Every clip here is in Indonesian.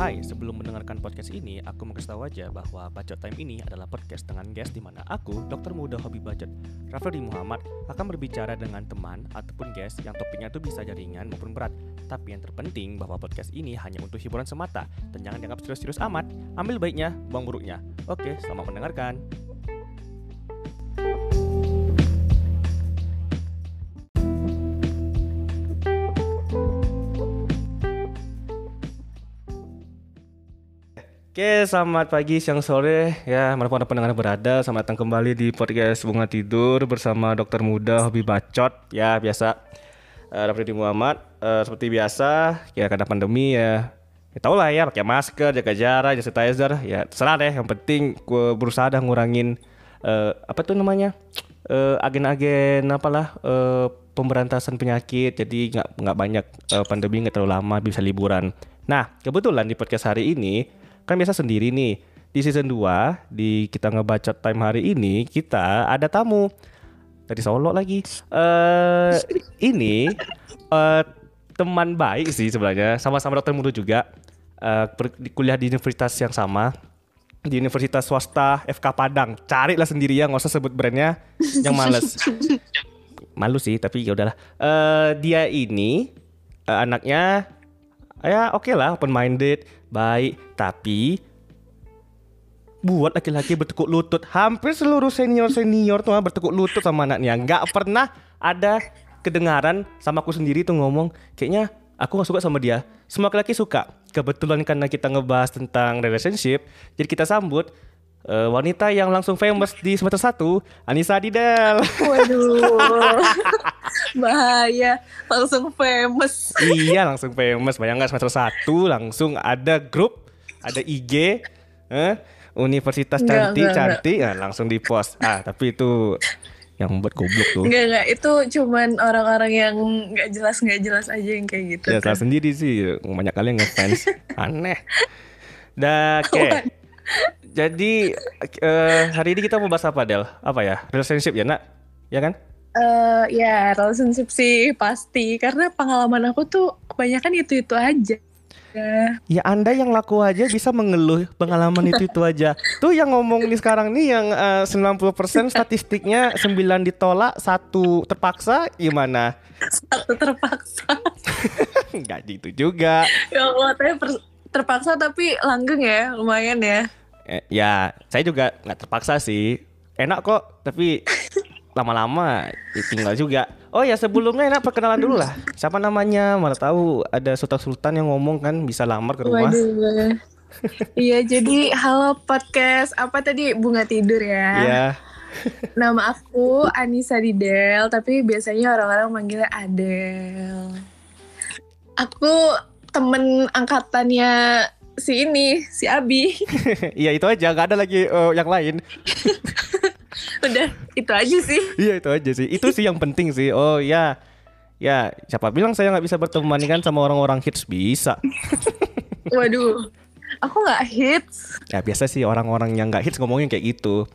Hai, sebelum mendengarkan podcast ini, aku mau kasih aja bahwa Bacot Time ini adalah podcast dengan guest di mana aku, dokter muda hobi bacot, Raffi Muhammad, akan berbicara dengan teman ataupun guest yang topiknya itu bisa jaringan maupun berat. Tapi yang terpenting bahwa podcast ini hanya untuk hiburan semata dan jangan dianggap serius-serius amat. Ambil baiknya, buang buruknya. Oke, selamat mendengarkan. Oke, selamat pagi, siang, sore ya, anda pendengar berada, selamat datang kembali di podcast Bunga Tidur bersama dokter muda hobi bacot ya biasa. Uh, Raffi Muhammad, uh, seperti biasa, ya karena pandemi ya, ya tau lah ya pakai masker, jaga jarak, jaga sanitizer, ya terserah deh. Yang penting gue berusaha dah ngurangin uh, apa tuh namanya uh, agen-agen apalah uh, pemberantasan penyakit, jadi nggak nggak banyak uh, pandemi nggak terlalu lama bisa liburan. Nah kebetulan di podcast hari ini kan biasa sendiri nih. Di season 2 di kita ngebaca time hari ini kita ada tamu dari Solo lagi. uh, ini uh, teman baik sih sebenarnya, sama-sama dokter muda juga. Uh, kuliah di universitas yang sama di Universitas Swasta FK Padang. Carilah sendiri ya, nggak usah sebut brandnya yang males. Malu sih, tapi ya udahlah. Uh, dia ini uh, anaknya ya oke okay lah open minded baik tapi buat laki-laki bertekuk lutut. Hampir seluruh senior senior tuh bertekuk lutut sama anaknya. Nggak pernah ada kedengaran sama aku sendiri tuh ngomong. Kayaknya aku gak suka sama dia. Semua laki-laki suka. Kebetulan karena kita ngebahas tentang relationship jadi kita sambut uh, wanita yang langsung famous di semester 1 Anissa Didel. Waduh. Bahaya. Langsung famous. Iya langsung famous. Bayangkan semester 1 langsung ada grup ada IG eh, Universitas enggak, cantik enggak, cantik. Enggak. Nah, langsung di post ah tapi itu yang buat goblok tuh. Enggak enggak itu cuman orang-orang yang nggak jelas nggak jelas aja yang kayak gitu ya kan. sendiri sih. Banyak kali yang ngefans. Aneh. Dah oke. Okay. Jadi uh, hari ini kita mau bahas apa Del apa ya relationship ya nak ya kan Uh, ya relationship sih pasti karena pengalaman aku tuh kebanyakan itu itu aja Ya Anda yang laku aja bisa mengeluh pengalaman itu itu aja. Tuh yang ngomong nih sekarang nih yang uh, 90% statistiknya 9 ditolak, satu terpaksa gimana? Satu terpaksa. Enggak gitu juga. Ya Allah, tapi terpaksa tapi langgeng ya, lumayan ya. Eh, ya, saya juga nggak terpaksa sih. Enak kok, tapi lama-lama ya tinggal juga. Oh ya sebelumnya enak perkenalan dulu lah. Siapa namanya? Mana tahu ada Sultan Sultan yang ngomong kan bisa lamar ke rumah. Waduh. iya jadi halo podcast apa tadi bunga tidur ya. Iya. Nama aku Anissa Didel tapi biasanya orang-orang manggilnya Adel. Aku temen angkatannya si ini si Abi. Iya itu aja gak ada lagi uh, yang lain. udah itu aja sih. Iya itu aja sih. Itu sih yang penting sih. Oh ya ya siapa bilang saya nggak bisa berteman kan sama orang-orang hits? Bisa. Waduh. Aku nggak hits. Ya biasa sih orang-orang yang nggak hits ngomongin kayak gitu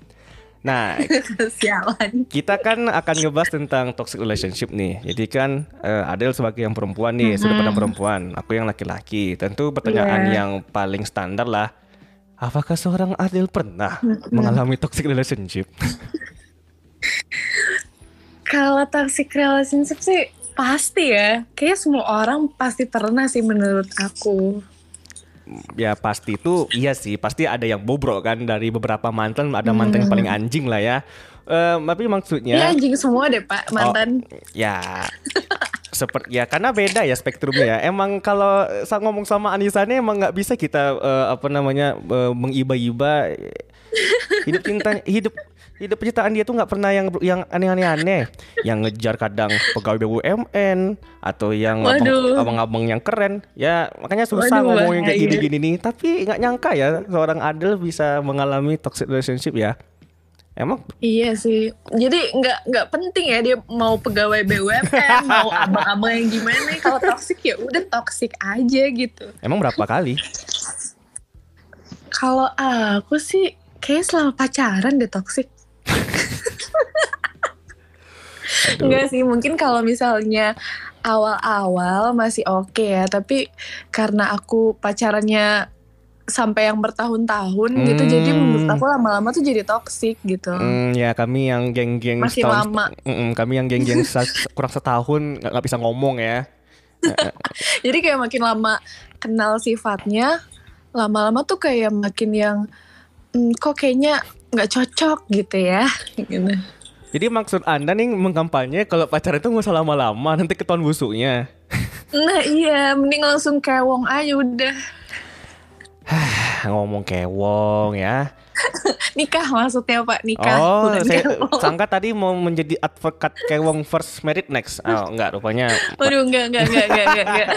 Nah, Sialan. kita kan akan ngebahas tentang toxic relationship nih. Jadi kan uh, Adel sebagai yang perempuan nih, mm -hmm. sudah pada perempuan, aku yang laki-laki. Tentu pertanyaan yeah. yang paling standar lah Apakah seorang Adil pernah mengalami toxic relationship? Kalau toxic relationship sih pasti ya. Kayaknya semua orang pasti pernah sih menurut aku. Ya pasti itu iya sih. Pasti ada yang bobrok kan dari beberapa mantan. Ada mantan yang paling anjing lah ya. Uh, tapi maksudnya Ya anjing semua deh pak mantan oh, Ya seperti ya karena beda ya spektrumnya ya. Emang kalau saya ngomong sama Anissa ini emang nggak bisa kita uh, apa namanya uh, mengiba-iba hidup cinta hidup hidup penciptaan dia tuh nggak pernah yang yang aneh-aneh yang ngejar kadang pegawai BUMN atau yang abang-abang yang keren ya makanya susah Waduh, ngomongin kayak gini-gini nih tapi nggak nyangka ya seorang Adel bisa mengalami toxic relationship ya Emang? Iya sih. Jadi nggak nggak penting ya dia mau pegawai BUMN, mau abang-abang yang gimana. Kalau toksik ya udah toksik aja gitu. Emang berapa kali? Kalau aku sih kayak selama pacaran deh toksik. Enggak sih, mungkin kalau misalnya awal-awal masih oke okay ya, tapi karena aku pacarannya sampai yang bertahun-tahun gitu. Jadi Hmm. menurut aku lama-lama tuh jadi toxic gitu. Hmm, ya kami yang geng-geng Masih setahun- lama. Mm-mm, kami yang geng-geng kurang setahun nggak nggak bisa ngomong ya. Jadi kayak makin lama kenal sifatnya, lama-lama tuh kayak makin yang "Hmm, kok kayaknya nggak cocok gitu ya. Gitu. Jadi maksud anda nih mengkampanye kalau pacaran itu nggak usah lama-lama nanti ketahuan busuknya. Nah iya, mending langsung kewong aja udah. Ngomong kewong ya. Nikah maksudnya Pak, nikah. Oh, saya kewong. sangka tadi mau menjadi advokat kewong first married next. Oh, enggak rupanya. Waduh, enggak, enggak, enggak, enggak, enggak, enggak.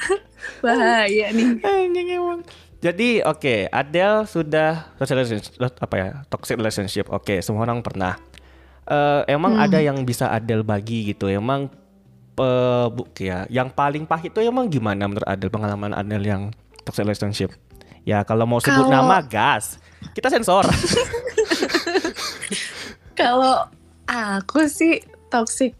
Bahaya nih. Anjing. Jadi oke, Adele sudah relationship apa ya? Toxic relationship. Oke, semua orang pernah. Eh, emang ada yang bisa Adele bagi gitu. Emang eh, bu ya, yang paling pahit itu emang gimana menurut Adele pengalaman Adele yang toxic relationship? Ya kalau mau sebut Kalau- nama gas, kita sensor. Kalau aku sih toxic,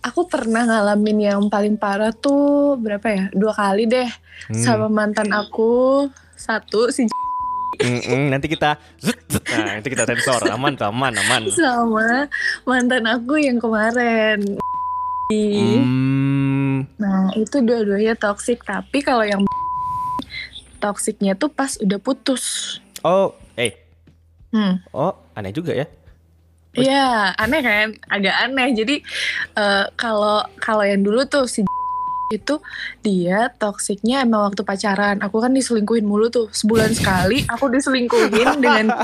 aku pernah ngalamin yang paling parah tuh berapa ya? Dua kali deh Hmm. sama mantan aku. Satu si Mm-mm, nanti kita, zut, zut. nah nanti kita sensor, aman tuh, aman, aman. sama mantan aku yang kemarin. Hmm, Nah itu dua-duanya toxic. Tapi kalau yang toksiknya tuh pas udah putus. oh, eh, Hmm. oh, aneh juga ya. Iya, aneh kan? Agak aneh. Jadi eh, kalau kalau yang dulu tuh si itu dia toksiknya emang waktu pacaran. Aku kan diselingkuhin mulu tuh sebulan sekali. Aku diselingkuhin dengan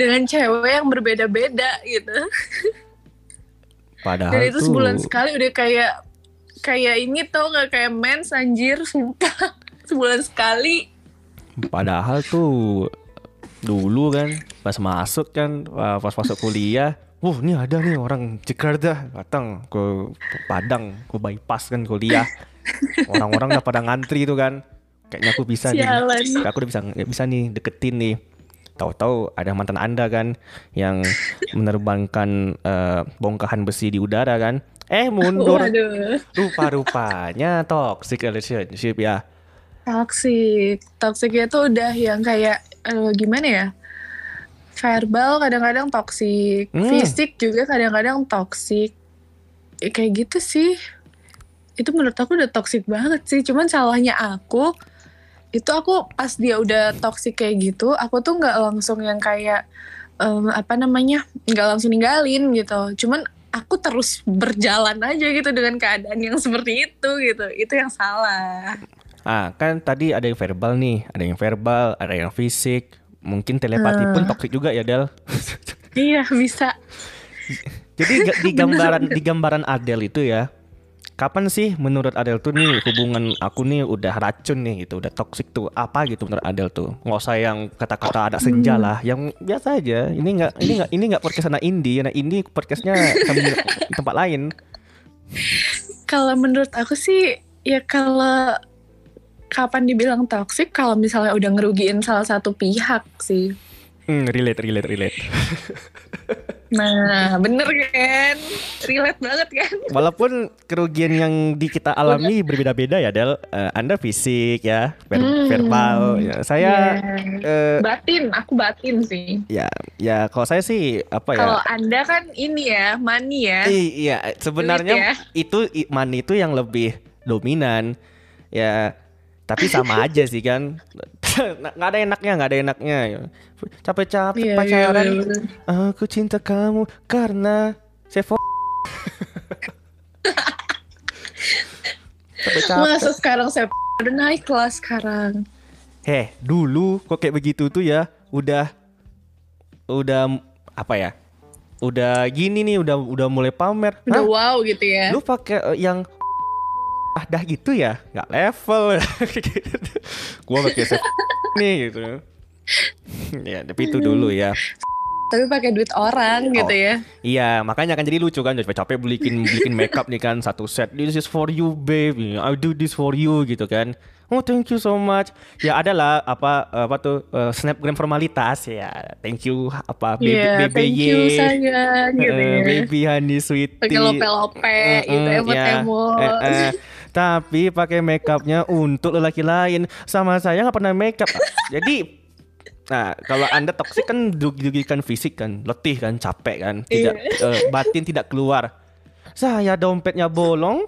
dengan cewek yang berbeda-beda gitu. Padahal Dan itu tuh, sebulan sekali udah kayak kayak ini tau nggak kayak mens anjir sumpah sebulan sekali. Padahal tuh dulu kan pas masuk kan pas masuk kuliah, wah ini ada nih orang Jakarta datang ke Padang, ke bypass kan kuliah. Orang-orang udah pada ngantri itu kan. Kayaknya aku bisa nih. Sialan. Kayak aku udah bisa bisa nih deketin nih. Tahu-tahu ada mantan Anda kan yang menerbangkan eh, bongkahan besi di udara kan. Eh mundur. Rupa-rupanya toxic relationship ya. Toxic. Toksiknya tuh udah yang kayak eh, gimana ya? Verbal kadang-kadang toxic, Hmm. fisik juga kadang-kadang toxic. Ya, kayak gitu sih. Itu menurut aku udah toxic banget sih. Cuman salahnya aku itu aku pas dia udah toxic kayak gitu, aku tuh nggak langsung yang kayak em, apa namanya nggak langsung ninggalin gitu. Cuman aku terus berjalan aja gitu dengan keadaan yang seperti itu gitu. Itu yang salah. Ah, kan tadi ada yang verbal nih, ada yang verbal, ada yang fisik. Mungkin telepati pun toksik juga ya, Del. Iya bisa. Jadi di gambaran di gambaran Adele itu ya, kapan sih menurut Adele tuh nih hubungan aku nih udah racun nih gitu, udah toksik tuh apa gitu menurut Adele tuh? Nggak usah yang kata-kata ada senja lah, yang biasa aja. Ini nggak ini nggak ini nggak podcast anak indie, anak indie podcastnya tempat lain. Kalau menurut aku sih ya kalau kapan dibilang toxic kalau misalnya udah ngerugiin salah satu pihak sih. Hmm, relate, relate, relate. Nah, bener kan? Relate banget kan? Walaupun kerugian yang di kita alami berbeda-beda ya, Del. Eh, anda fisik ya, ver- Hmm. verbal. Ya, saya eh, Batin, aku batin sih. ya, ya kalau saya sih apa ya? Kalau Anda kan ini ya, money ya. I- Iya, sebenarnya Duit ya. itu money itu yang lebih dominan. Ya, tapi sama aja sih kan. nggak ada enaknya, nggak ada enaknya. Capek-capek Iya, iya, pacaran. bener-bener. Aku cinta kamu karena saya Capek-capek. Masa sekarang saya udah naik kelas sekarang. Heh, dulu kok kayak begitu tuh ya, udah udah apa ya? Udah gini nih, udah udah mulai pamer. Udah Hah? wow gitu ya. Lu pakai eh, yang ah dah gitu ya? Nggak level. Gua pakai nih gitu. ya, tapi itu dulu ya. Tapi pakai duit orang gitu Oh. ya. Iya, makanya kan jadi lucu kan capek-capek belikin belikin makeup nih kan satu set. This is for you, babe. I do this for you gitu kan. Oh, thank you so much. Ya adalah apa apa tuh eh, snapgram formalitas ya. Thank you apa baby Iya, baby thank you sayang gitu Eh, ya. baby honey sweetie. Pakai lope-lope gitu, Mm-mm, ya. emot-emot. Eh, eh. Tapi pakai makeupnya untuk lelaki lain. Sama saya nggak pernah makeup. Jadi Nah, kalau Anda toksik kan dirugikan fisik kan, letih kan, capek kan, tidak eh, batin tidak keluar. Saya dompetnya bolong,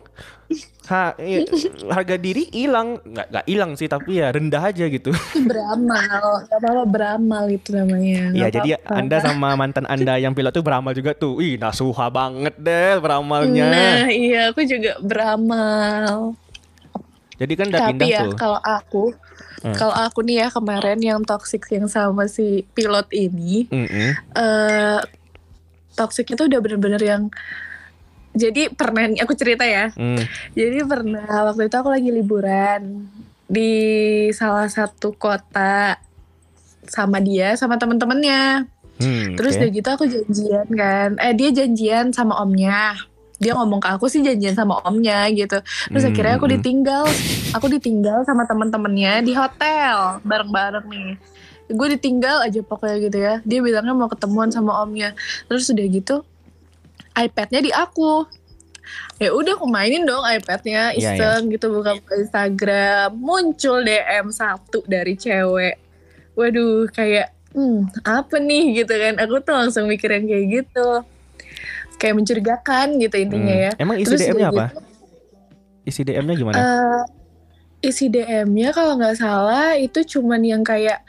ha, i- harga diri hilang, nggak nggak hilang sih tapi ya rendah aja gitu. beramal apa-apa beramal itu namanya Iya, jadi apa-apa. Anda sama mantan Anda yang pilot tuh beramal juga tuh. Ih, nasuha banget deh beramalnya. nah iya aku juga beramal Jadi kan udah tapi pindah ya tuh. kalau aku Hmm. kalau aku nih ya kemarin yang toxic yang sama si pilot ini Mm-mm. eh toksiknya tuh udah bener-bener yang jadi pernah nih, aku cerita ya Mm. jadi pernah waktu itu aku lagi liburan di salah satu kota sama dia sama temen-temennya Hmm, Terus oke. udah gitu aku janjian kan. Eh dia janjian sama omnya. Dia ngomong ke aku sih janjian sama omnya gitu. Terus Hmm, akhirnya aku hmm, hmm. ditinggal. Aku ditinggal sama teman-temannya di hotel bareng-bareng nih. Gue ditinggal aja pokoknya gitu ya. Dia bilangnya mau ketemuan sama omnya. Terus udah gitu iPadnya di aku. Ya udah aku mainin dong iPadnya Iya, iseng gitu buka Instagram. Muncul DM satu dari cewek. Waduh kayak hmm apa nih gitu kan. Aku tuh langsung mikir yang kayak gitu. Kayak mencurigakan gitu intinya Hmm. ya. Emang isi Terus DM-nya apa? gitu, Isi DM-nya gimana? eh, isi DM-nya kalau nggak salah itu cuman yang kayak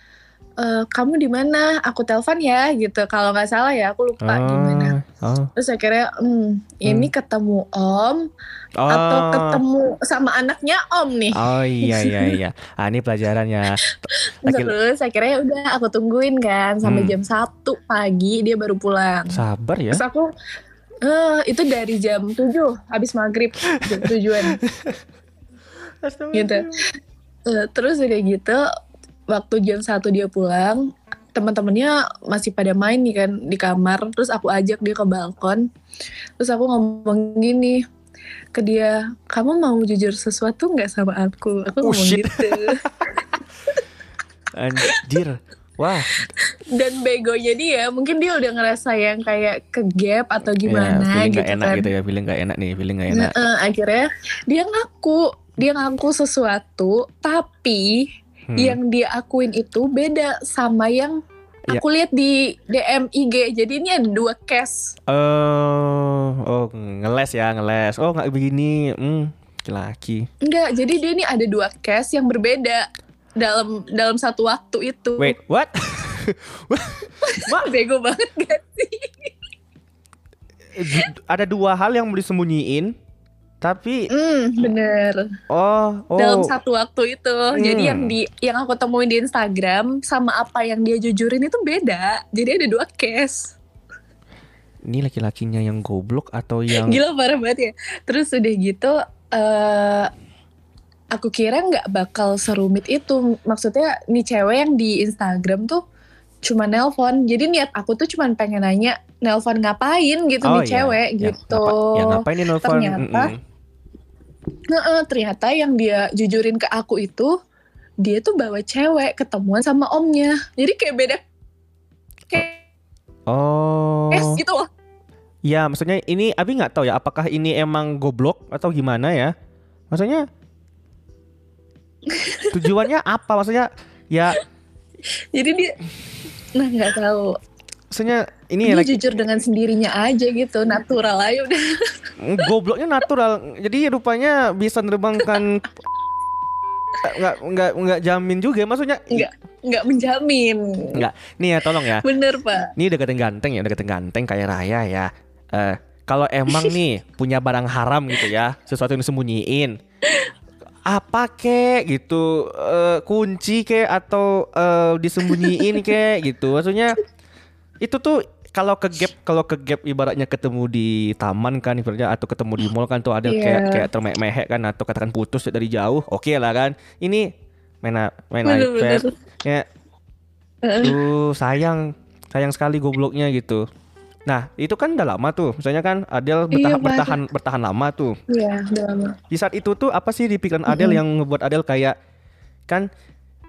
eh, kamu di mana? Aku telepon ya gitu. Kalau nggak salah ya aku lupa gimana. Oh. Terus akhirnya hmm, ini ketemu om Oh. atau ketemu sama anaknya om nih. Oh iya iya iya. Ah ini pelajarannya. Laki- Terus akhirnya udah aku tungguin kan sampai Hmm. jam 1 pagi dia baru pulang. Sabar ya. Terus aku eh itu dari jam 7 habis maghrib jam tujuan gitu. Eh, terus udah gitu waktu jam 1 dia pulang teman-temannya masih pada main nih kan di kamar terus aku ajak dia ke balkon terus aku ngomong gini ke dia kamu mau jujur sesuatu nggak sama aku aku Oh, ngomong shit. gitu Anjir. Wah. dan begonya dia mungkin dia udah ngerasa yang kayak ke gap atau gimana ya, feeling gitu gak enak kan gitu ya. Feeling gak enak nih. Feeling gak enak. Nah, eh, akhirnya dia ngaku dia ngaku sesuatu tapi Hmm. yang dia akuin itu beda sama yang Iya. aku lihat di DM IG jadi ini ada dua case Oh, oh ngeles ya ngeles. Oh nggak begini. Hmm, laki. enggak jadi dia ini ada dua case yang berbeda dalam dalam satu waktu itu Wait, what? Wah, bego banget gak sih Ada dua hal yang mau disembunyiin, tapi hmm bener oh oh. dalam satu waktu itu jadi Hmm. yang di yang aku temuin di Instagram sama apa yang dia jujurin itu beda jadi ada dua case Ini laki-lakinya yang goblok atau yang Gila parah banget ya. Terus udah gitu eh aku kira nggak bakal serumit itu. Maksudnya nih cewek yang di Instagram tuh cuma nelpon. Jadi niat aku tuh cuma pengen nanya nelpon ngapain gitu Oh, nih iya. cewek Ya, gitu. ngapa- ya ngapain nih nelfon? Ternyata Mm-mm. Nah, ternyata yang dia jujurin ke aku itu dia tuh bawa cewek ketemuan sama omnya. Jadi kayak beda kayak Oh. case gitu loh. Ya, maksudnya ini Abi nggak tahu ya apakah ini emang goblok atau gimana ya? Maksudnya tujuannya apa? Maksudnya ya Jadi dia nah nggak tahu. Maksudnya ini Dia lagi jujur dengan sendirinya aja gitu, natural aja udah. gobloknya natural. Jadi rupanya bisa nerbangkan nggak nggak nggak jamin juga maksudnya Nggak, nggak menjamin. nggak nih ya tolong ya Bener pak. ini udah ganteng ya udah ganteng kayak raya ya Eh kalau emang nih punya barang haram gitu ya sesuatu yang disembunyiin apa kek gitu eh, kunci kek atau eh, disembunyiin kek gitu maksudnya itu tuh kalau ke gap kalau ke gap ibaratnya ketemu di taman kan ibaratnya atau ketemu di mall kan tuh ada Iya. kayak kayak termehek kan atau katakan putus dari jauh oke lah kan. Ini main main iPad ya. Duh sayang Sayang sekali gobloknya gitu. Nah itu kan udah lama tuh. Misalnya kan Adele bertahan, Iya, bertahan, bertahan lama tuh. Iya, udah lama. Di saat itu tuh apa sih di pikiran Adele yang ngebuat Adele kayak Kan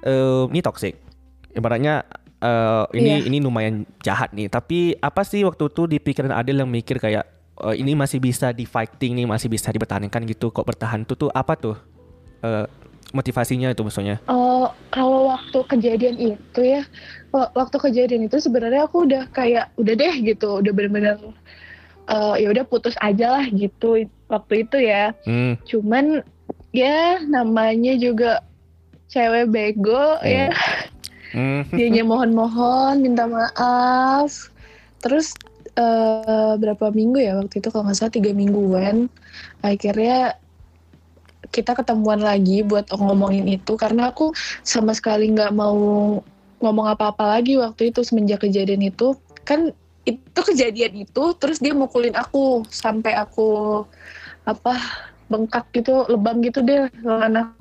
eh, Ini toxic. Ibaratnya eh, ini Iya. ini lumayan jahat nih Tapi apa sih waktu itu di pikiran Adele yang mikir kayak eh, ini masih bisa di fighting nih, masih bisa dipertahankan gitu. Kok bertahan tuh tuh apa tuh eh, motivasinya itu maksudnya? Oh, kalau waktu kejadian itu ya, wa- waktu kejadian itu sebenarnya aku udah kayak udah deh gitu, udah bener-bener eh, ya udah putus aja lah gitu waktu itu ya. Hmm. Cuman ya namanya juga cewek bego ya, Hmm. dianya mohon-mohon minta maaf. Terus eh, berapa minggu ya waktu itu kalau nggak salah tiga mingguan, akhirnya kita ketemuan lagi buat ngomongin itu. Karena aku sama sekali nggak mau ngomong apa-apa lagi waktu itu semenjak kejadian itu. Kan itu kejadian itu terus dia mukulin aku. Sampai aku apa bengkak gitu lebam gitu deh lengan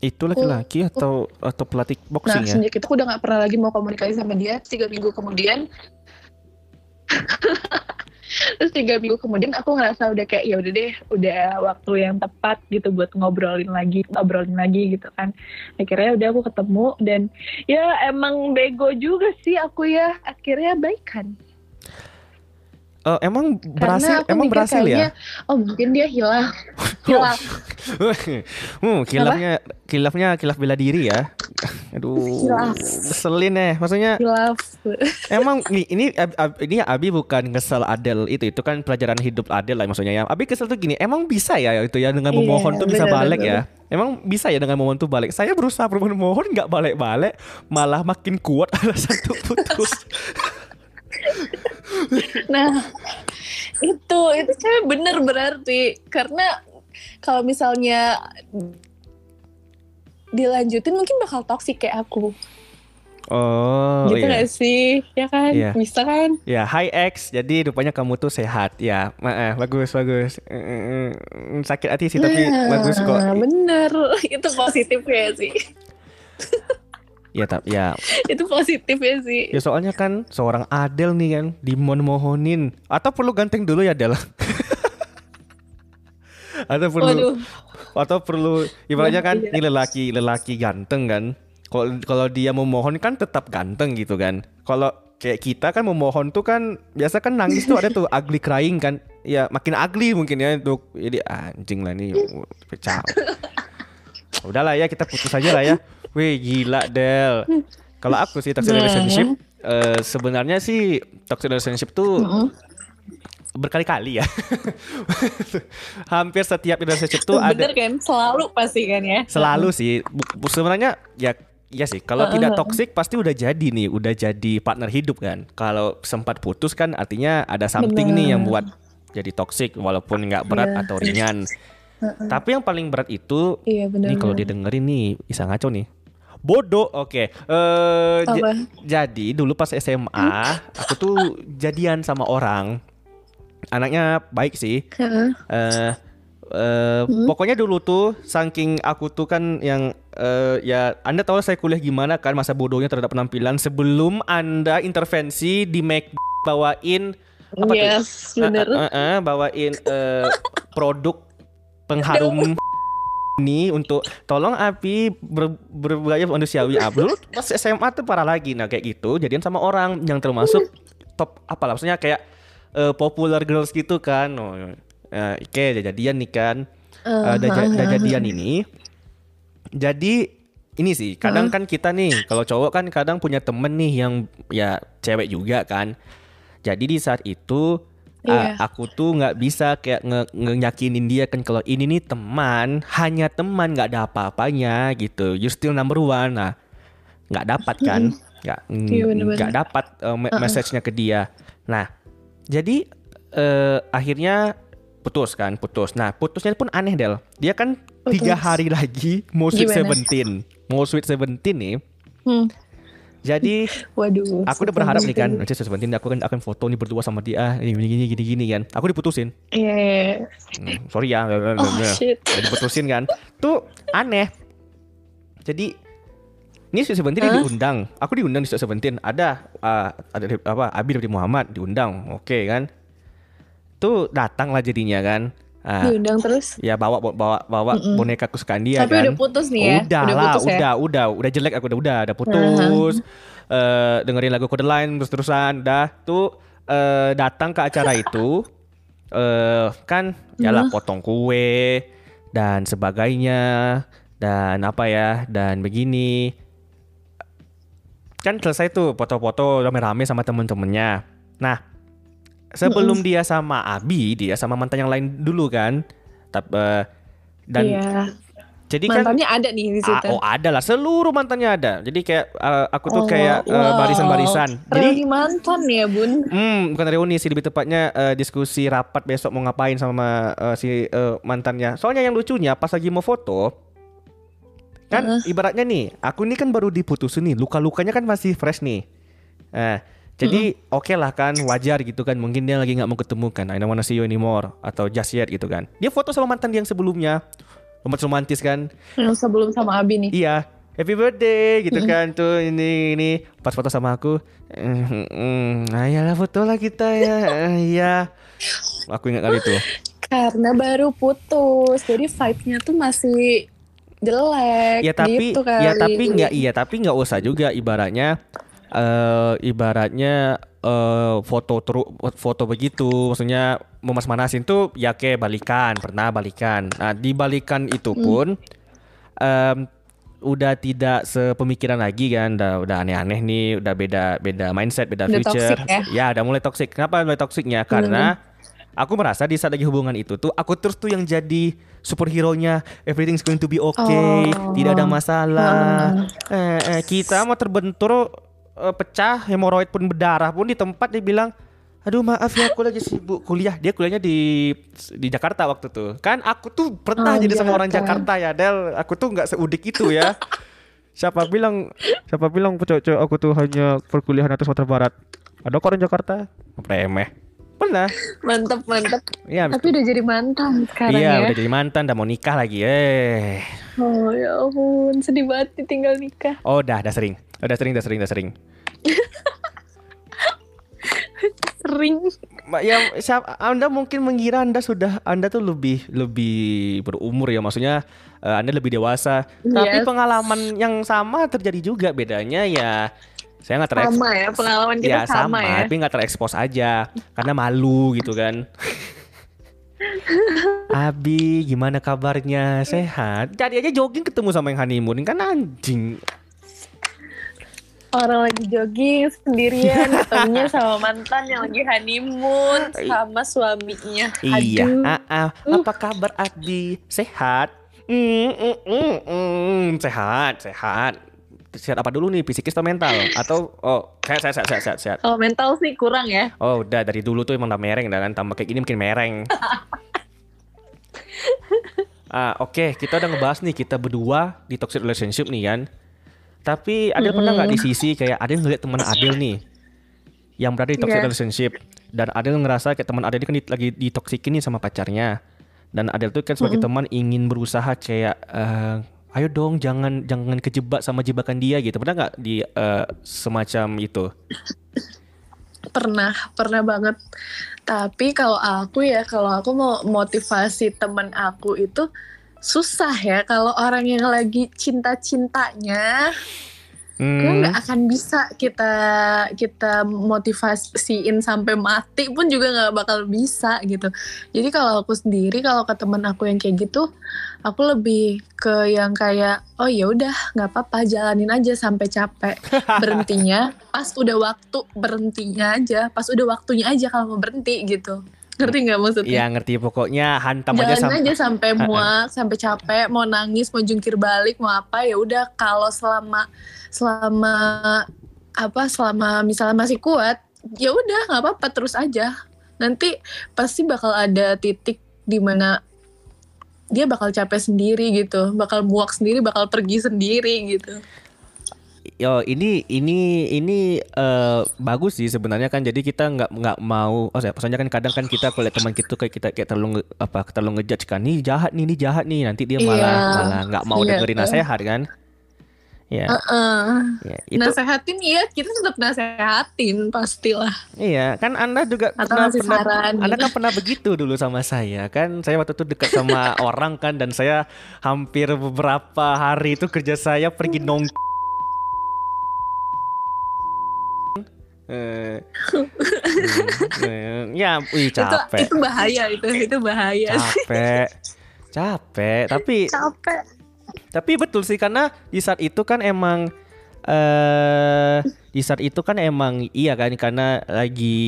Itu laki-laki atau atau pelatih Nah, boxing ya? semenjak itu aku udah gak pernah lagi mau komunikasi sama dia. Tiga minggu kemudian, terus tiga minggu kemudian aku ngerasa udah kayak ya udah deh, udah waktu yang tepat gitu buat ngobrolin lagi, ngobrolin lagi gitu kan. Akhirnya udah aku ketemu dan ya emang bego juga sih aku ya. Akhirnya baikan. Eh, emang berhasil, Karena aku emang berhasil ya? kayaknya, oh mungkin dia hilang. hilang. hmm, kilafnya kilafnya kilaf bela diri ya. Aduh, Kilaf. ngeselin ya. Maksudnya Hilaf. emang nih ini ini Abi bukan kesel Adel itu itu kan pelajaran hidup Adel lah maksudnya ya. Abi kesel tuh gini, emang bisa ya itu ya dengan Iya, memohon tuh bisa balik benar. ya. Emang bisa ya dengan memohon tuh balik. Saya berusaha memohon nggak balik-balik, malah makin kuat alasan tuh putus. Nah, itu itu cewek bener berarti karena kalau misalnya dilanjutin mungkin bakal toksik kayak aku. Oh gitu iya. gak sih? Ya kan? Iya. Bisa kan? Ya, hi X. Jadi rupanya kamu tuh sehat. Ya, eh, bagus bagus. Eh, eh, eh, Sakit hati sih tapi Nah, bagus kok. Bener. itu positif ya sih. Ya, tapi ya, itu positif ya sih. ya soalnya kan seorang Adel nih kan dimohon-mohonin. Atau perlu ganteng dulu ya Del? atau perlu Waduh. atau perlu ibaratnya kan ini lelaki lelaki ganteng kan. Kalau kalau dia memohon kan tetap ganteng gitu kan. Kalau kayak kita kan memohon tuh kan biasa kan nangis tuh ada tuh ugly crying kan. Ya makin ugly mungkin ya untuk jadi anjing lah nih pecah. Udahlah ya kita putus aja lah ya. Wih gila Del. Kalau aku sih toxic relationship eh, sebenarnya sih toxic relationship tuh Mm-mm. berkali-kali ya. Hampir setiap relationship tuh ada Bener kan? Selalu pasti kan ya? selalu sih sebenarnya ya ya sih kalau Heeh, tidak toxic pasti udah jadi nih udah jadi partner hidup kan kalau sempat putus kan artinya ada something nih yang buat jadi toxic walaupun nggak berat Iya. atau ringan tapi yang paling berat itu Iya bener. nih kalau didengerin nih bisa ngaco nih bodoh oke Eh, j- Apa? jadi dulu pas SMA aku tuh jadian sama orang anaknya baik sih Heeh. eh eh, pokoknya dulu tuh saking aku tuh kan yang eh, ya Anda tahu saya kuliah gimana kan masa bodohnya terhadap penampilan sebelum Anda intervensi di make bawain apa tuh? Yes, bener. Eh, eh, eh, bawain eh, produk pengharum ini untuk tolong api ber, berbudaya manusiawi. Ah, dulu pas SMA tuh parah lagi. Nah kayak gitu jadian sama orang yang termasuk top apa lah maksudnya kayak eh, popular girls gitu kan. Oh, eh, oke udah jadian nih kan. Ja- udah jadian ini. Jadi ini sih kadang kan kita nih kalau cowok kan kadang punya temen nih yang ya cewek juga kan. Jadi di saat itu A- aku tuh nggak bisa kayak nge ngeyakinin dia kan kalau ini nih teman hanya teman nggak ada apa-apanya gitu. You still number one. Nah nggak dapat kan? Nggak Iya, nggak dapat uh, me- message-nya ke dia. Nah jadi eh, akhirnya putus kan putus. Nah putusnya pun aneh del. Dia kan tiga hari lagi mau sweet seventeen. Mau sweet seventeen nih. Hmm. Jadi Waduh. aku udah berharap nih kan nanti seventeen aku kan akan foto nih berdua sama dia ini gini gini gini gini kan aku diputusin Iya. iya, iya. Hmm, sorry ya Oh shit. diputusin kan tuh aneh jadi ini Sweet Seventeen Hah? diundang aku diundang di Sweet Seventeen ada uh, ada apa Abi dari Muhammad diundang oke kan tuh datang lah jadinya kan Ah, Diundang terus. ya bawa bawa bawa boneka kesukaan dia Tapi kan udah putus nih ya. udah, udah lah putus ya. udah udah udah jelek aku udah udah udah putus Eh, dengerin lagu Kode Line terus terusan dah tuh eh, datang ke acara itu eh kan yalah potong kue dan sebagainya dan apa ya dan begini kan selesai tuh foto-foto rame-rame sama temen-temennya. Nah, sebelum dia sama Abi, dia sama mantan yang lain dulu kan. Tapi dan iya. jadi kan Mantannya ada nih di Ah, situ. oh ada lah, seluruh mantannya ada. Jadi kayak eh, aku tuh Oh, kayak eh, wow. barisan-barisan. Jadi Reuni mantan ya bun. Hmm, bukan reuni sih lebih tepatnya eh, diskusi rapat besok mau ngapain sama eh, si eh, mantannya. Soalnya yang lucunya pas lagi mau foto kan ibaratnya nih, aku ini kan baru diputusin nih, luka-lukanya kan masih fresh nih. Eh, jadi oke lah kan wajar gitu kan mungkin dia lagi nggak mau ketemu kan I don't wanna see you anymore atau just yet gitu kan dia foto sama mantan dia yang sebelumnya romantis romantis kan Yang sebelum sama Abi nih. Iya, happy birthday gitu kan tuh ini ini pas foto sama aku. Mm, mm, ayolah foto lah kita ya. Iya. Aku ingat kali itu. Karena baru putus, jadi vibe-nya tuh masih jelek. Ya tapi gitu kali. ya tapi nggak iya tapi nggak usah juga ibaratnya eh ibaratnya eh foto teru foto begitu. Maksudnya memas-manasin tuh ya kayak balikan pernah balikan. Nah di balikan itu Hmm. pun em, udah tidak sepemikiran lagi kan udah udah aneh-aneh nih udah beda beda mindset beda Udah future. toxic ya? ya udah mulai toxic. Kenapa mulai toksiknya karena aku merasa di saat lagi hubungan itu tuh aku terus tuh yang jadi superhero-nya. Everything's going to be okay Oh. tidak ada masalah. Eh, eh, kita mau terbentur eh, pecah hemoroid pun berdarah pun di tempat dia bilang aduh maaf ya aku lagi sibuk kuliah. Dia kuliahnya di di Jakarta waktu tuh kan aku tuh pernah Oh, jadi sama orang Jakarta. Ya Del. Aku tuh nggak seudik itu ya. Siapa bilang siapa bilang cowok aku tuh hanya perkuliahan atas Sumatera Barat? Ada kok orang Jakarta? Remeh pernah Mantep mantep. Iya, habis Tapi udah jadi mantan sekarang iya ya. udah jadi mantan udah mau nikah lagi eh Oh ya ampun, sedih banget ditinggal nikah. oh udah udah sering udah sering udah sering udah sering Sering. Ya siap- anda mungkin mengira anda sudah anda tuh lebih lebih berumur ya maksudnya eh, anda lebih dewasa tapi Yes. pengalaman yang sama terjadi juga bedanya ya saya nggak terekspos Sama ya, pengalaman kita ya sama, ya. tapi nggak terekspos aja karena malu gitu kan Abi gimana kabarnya sehat jadi aja jogging ketemu sama yang honeymoon kan anjing Orang lagi jogging sendirian, ketemunya sama mantan yang lagi honeymoon sama suaminya. Iya, Aduh. ah, ah. apa kabar Adi? Sehat? Mm, mm, mm, mm. Sehat, sehat. Sehat apa dulu nih, fisikis atau mental? Atau oh, sehat, sehat, sehat, sehat, sehat. Kalau mental sih kurang ya. Oh, udah dari dulu tuh emang udah mereng, dah kan tambah kayak gini mungkin mereng. ah, oke, kita udah ngebahas nih kita berdua di toxic relationship nih kan. Tapi Adel pernah nggak di sisi kayak Adel ngeliat teman Adel nih yang berada di toxic Iya. relationship dan Adel ngerasa kayak teman Adel ini kan di- lagi ditoksikin nih sama pacarnya dan Adel tuh kan sebagai teman ingin berusaha kayak eh, ayo dong jangan jangan kejebak sama jebakan dia gitu pernah nggak di eh, semacam itu Pernah, pernah banget. Tapi kalau aku ya, kalau aku mau motivasi temen aku itu susah ya. Kalau orang yang lagi cinta-cintanya, Hmm, kan nggak akan bisa kita kita motivasiin sampai mati pun juga nggak bakal bisa gitu. Jadi kalau aku sendiri, kalau ke temen aku yang kayak gitu, aku lebih ke yang kayak oh ya udah nggak apa-apa jalanin aja sampai capek. Berhentinya pas udah waktu berhentinya aja pas udah waktunya aja kalau mau berhenti gitu. Ngerti nggak maksudnya? Ya ngerti. Pokoknya hantam aja Jalanin sampai aja sampai muak sampai capek mau nangis mau jungkir balik mau apa ya udah kalau selama selama apa selama misalnya masih kuat ya udah nggak apa-apa terus aja. Nanti pasti bakal ada titik di mana dia bakal capek sendiri gitu bakal muak sendiri bakal pergi sendiri gitu. Yo ini ini ini eh, bagus sih sebenarnya kan. Jadi kita nggak nggak mau oh saya maksudnya kan kadang kan kita kalau teman kita kayak kita kayak terlalu nge- apa terlalu ngejudge kan. Nih jahat nih nih jahat nih. Nanti dia malah Iya. malah nggak mau Iya. dengerin nasihat kan ya, Heeh. ya itu nasehatin iya kita tetap nasehatin pastilah. Iya kan anda juga atau pernah pernah saran. Anda kan pernah begitu dulu sama saya kan? Saya waktu itu dekat sama orang kan? Dan saya hampir beberapa hari itu kerja saya pergi nong Eh, Hmm, ya, wih itu capek. itu bahaya itu itu bahaya. Capek capek. Tapi capek tapi betul sih karena di saat itu kan emang eh di saat itu kan emang iya kan karena lagi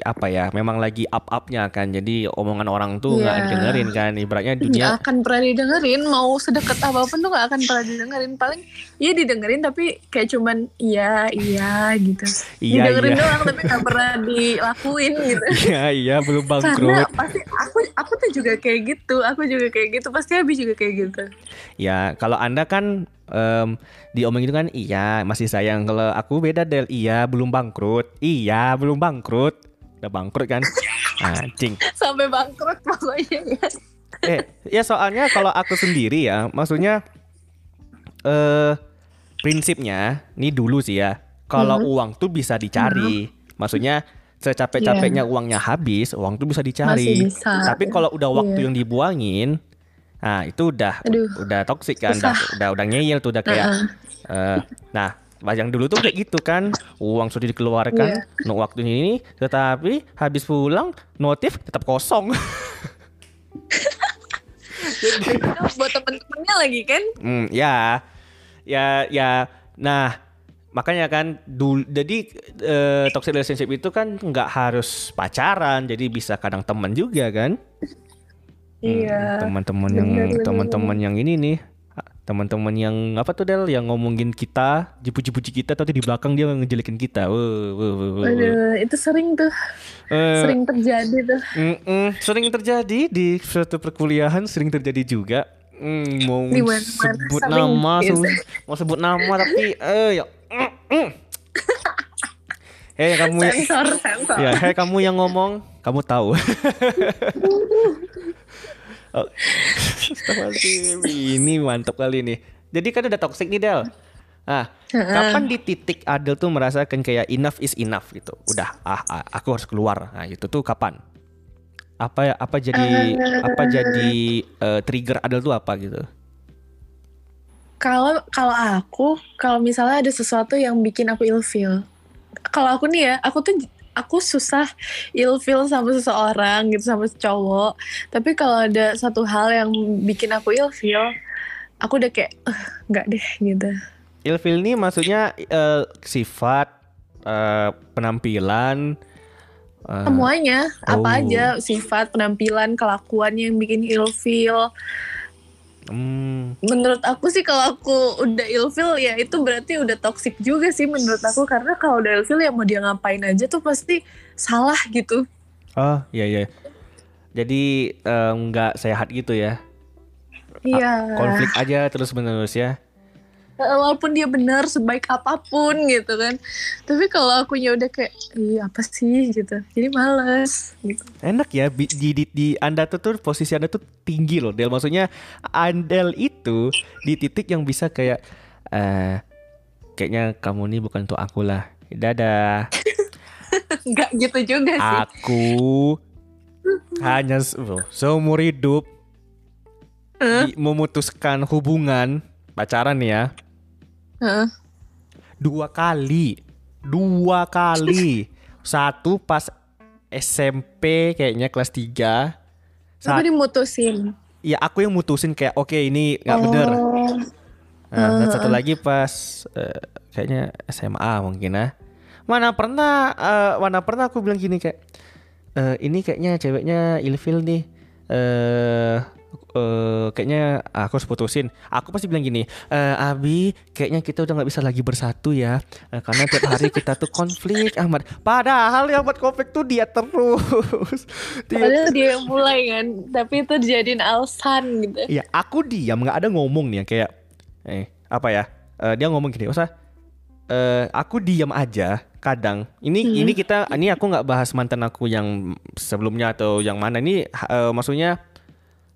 apa ya memang lagi up upnya kan. Jadi omongan orang tuh nggak Iya. didengerin kan. Ibaratnya nggak dunia akan pernah didengerin mau sedekat apa pun tuh nggak akan pernah didengerin. Paling iya didengerin tapi kayak cuman iya iya gitu. Iya, didengerin iya. doang tapi nggak pernah dilakuin gitu. Iya iya belum karena bangkrut. pasti aku aku tuh juga kayak gitu aku juga kayak gitu. Pasti habis juga kayak gitu. Ya kalau anda kan em, diomongin itu kan iya masih sayang. Kalau aku beda del. Iya belum bangkrut. Iya belum bangkrut. Udah bangkrut kan? Anjing. Sampai bangkrut pokoknya ya eh ya soalnya kalau aku sendiri ya maksudnya eh prinsipnya ini dulu sih ya. Kalau Hmm. uang tuh bisa dicari. Maksudnya secapek-capeknya uangnya habis uang tuh bisa dicari. Iya. Masih bisa. tapi kalau udah waktu Iya. yang dibuangin nah itu udah Aduh. udah toksik kan udah, udah udah ngeyel tuh udah kayak eh, nah yang dulu tuh kayak gitu kan. Uang sudah dikeluarkan Iya. no waktunya ini tetapi habis pulang notif tetap kosong. Itu buat temen-temennya lagi kan? Hmm, ya, ya, ya. Nah, makanya kan dulu, jadi eh, toxic relationship itu kan nggak harus pacaran, jadi bisa kadang teman juga kan? Hmm, iya Teman-teman yang teman-teman yang ini nih, teman-teman yang apa tuh Del, yang ngomongin kita, puji-puji kita, tapi di belakang dia ngejelekin kita. Wuh, wuh, wuh, wuh. Aduh, itu sering tuh Eh, sering terjadi tuh mm-mm, sering terjadi di suatu perkuliahan, sering terjadi juga. Hmm, mau Di mana-mana sebut sering, nama, gitu. se- mau sebut nama tapi eh ya. mm, mm. Hei kamu ya, sensor sensor ya, hei kamu yang ngomong, kamu tahu. oh. Ini mantap kali nih. Jadi kan udah toxic nih Del. Ah, kapan di titik Adel tuh merasakan kayak enough is enough gitu. Udah, ah, ah, aku harus keluar. Nah, itu tuh kapan? Apa apa jadi apa jadi eh, trigger Adel tuh apa gitu? Kalau kalau aku, kalau misalnya ada sesuatu yang bikin aku ilfeel. Kalau aku nih ya, aku tuh aku susah ilfeel sama seseorang gitu sama cowok. Tapi kalau ada satu hal yang bikin aku ilfeel, aku udah kayak "Eh, nggak deh gitu. Ilfil ini maksudnya eh, sifat eh, penampilan eh, Semuanya, apa Oh. aja sifat, penampilan, kelakuan yang bikin ilfeel. Hmm, Menurut aku sih kalau aku udah ilfeel ya itu berarti udah toxic juga sih menurut aku karena kalau udah ilfeel ya mau dia ngapain aja tuh pasti salah gitu. oh iya iya. Jadi eh, nggak sehat gitu ya. Iya. Konflik aja terus menerus ya. Eh, Walaupun dia benar sebaik apa pun gitu kan. Tapi kalau akunya udah kayak, iya apa sih gitu. Jadi males gitu. Enak ya di, di, di Anda tuh tuh posisi Anda tuh tinggi loh Del maksudnya Andel itu di titik yang bisa kayak eh kayaknya kamu nih bukan untuk aku lah dadah Enggak gitu juga sih. aku hanya oh, seumur hidup memutuskan hubungan pacaran nih ya Dua kali dua kali satu pas SMP kayaknya kelas 3 Tapi saat dimutusin. ya aku yang mutusin kayak oke ini nggak bener Oh. Nah, dan satu lagi pas eh, kayaknya SMA mungkin ah. Mana pernah eh, mana pernah aku bilang gini kayak eh, ini kayaknya ceweknya ilfil nih. Eh eh, kayaknya aku harus putusin. Aku pasti bilang gini, eh, Abi, kayaknya kita udah nggak bisa lagi bersatu ya, Eh, karena tiap hari kita tuh konflik amat. Padahal yang buat konflik tuh dia terus. Dia- Padahal dia yang mulai kan. Tapi itu dijadiin alasan gitu. Iya, aku diam nggak ada ngomong nih kayak eh apa ya? Eh, dia ngomong gini, usah eh aku diam aja kadang. Ini ini kita ini aku nggak bahas mantan aku yang sebelumnya atau yang mana ini eh, maksudnya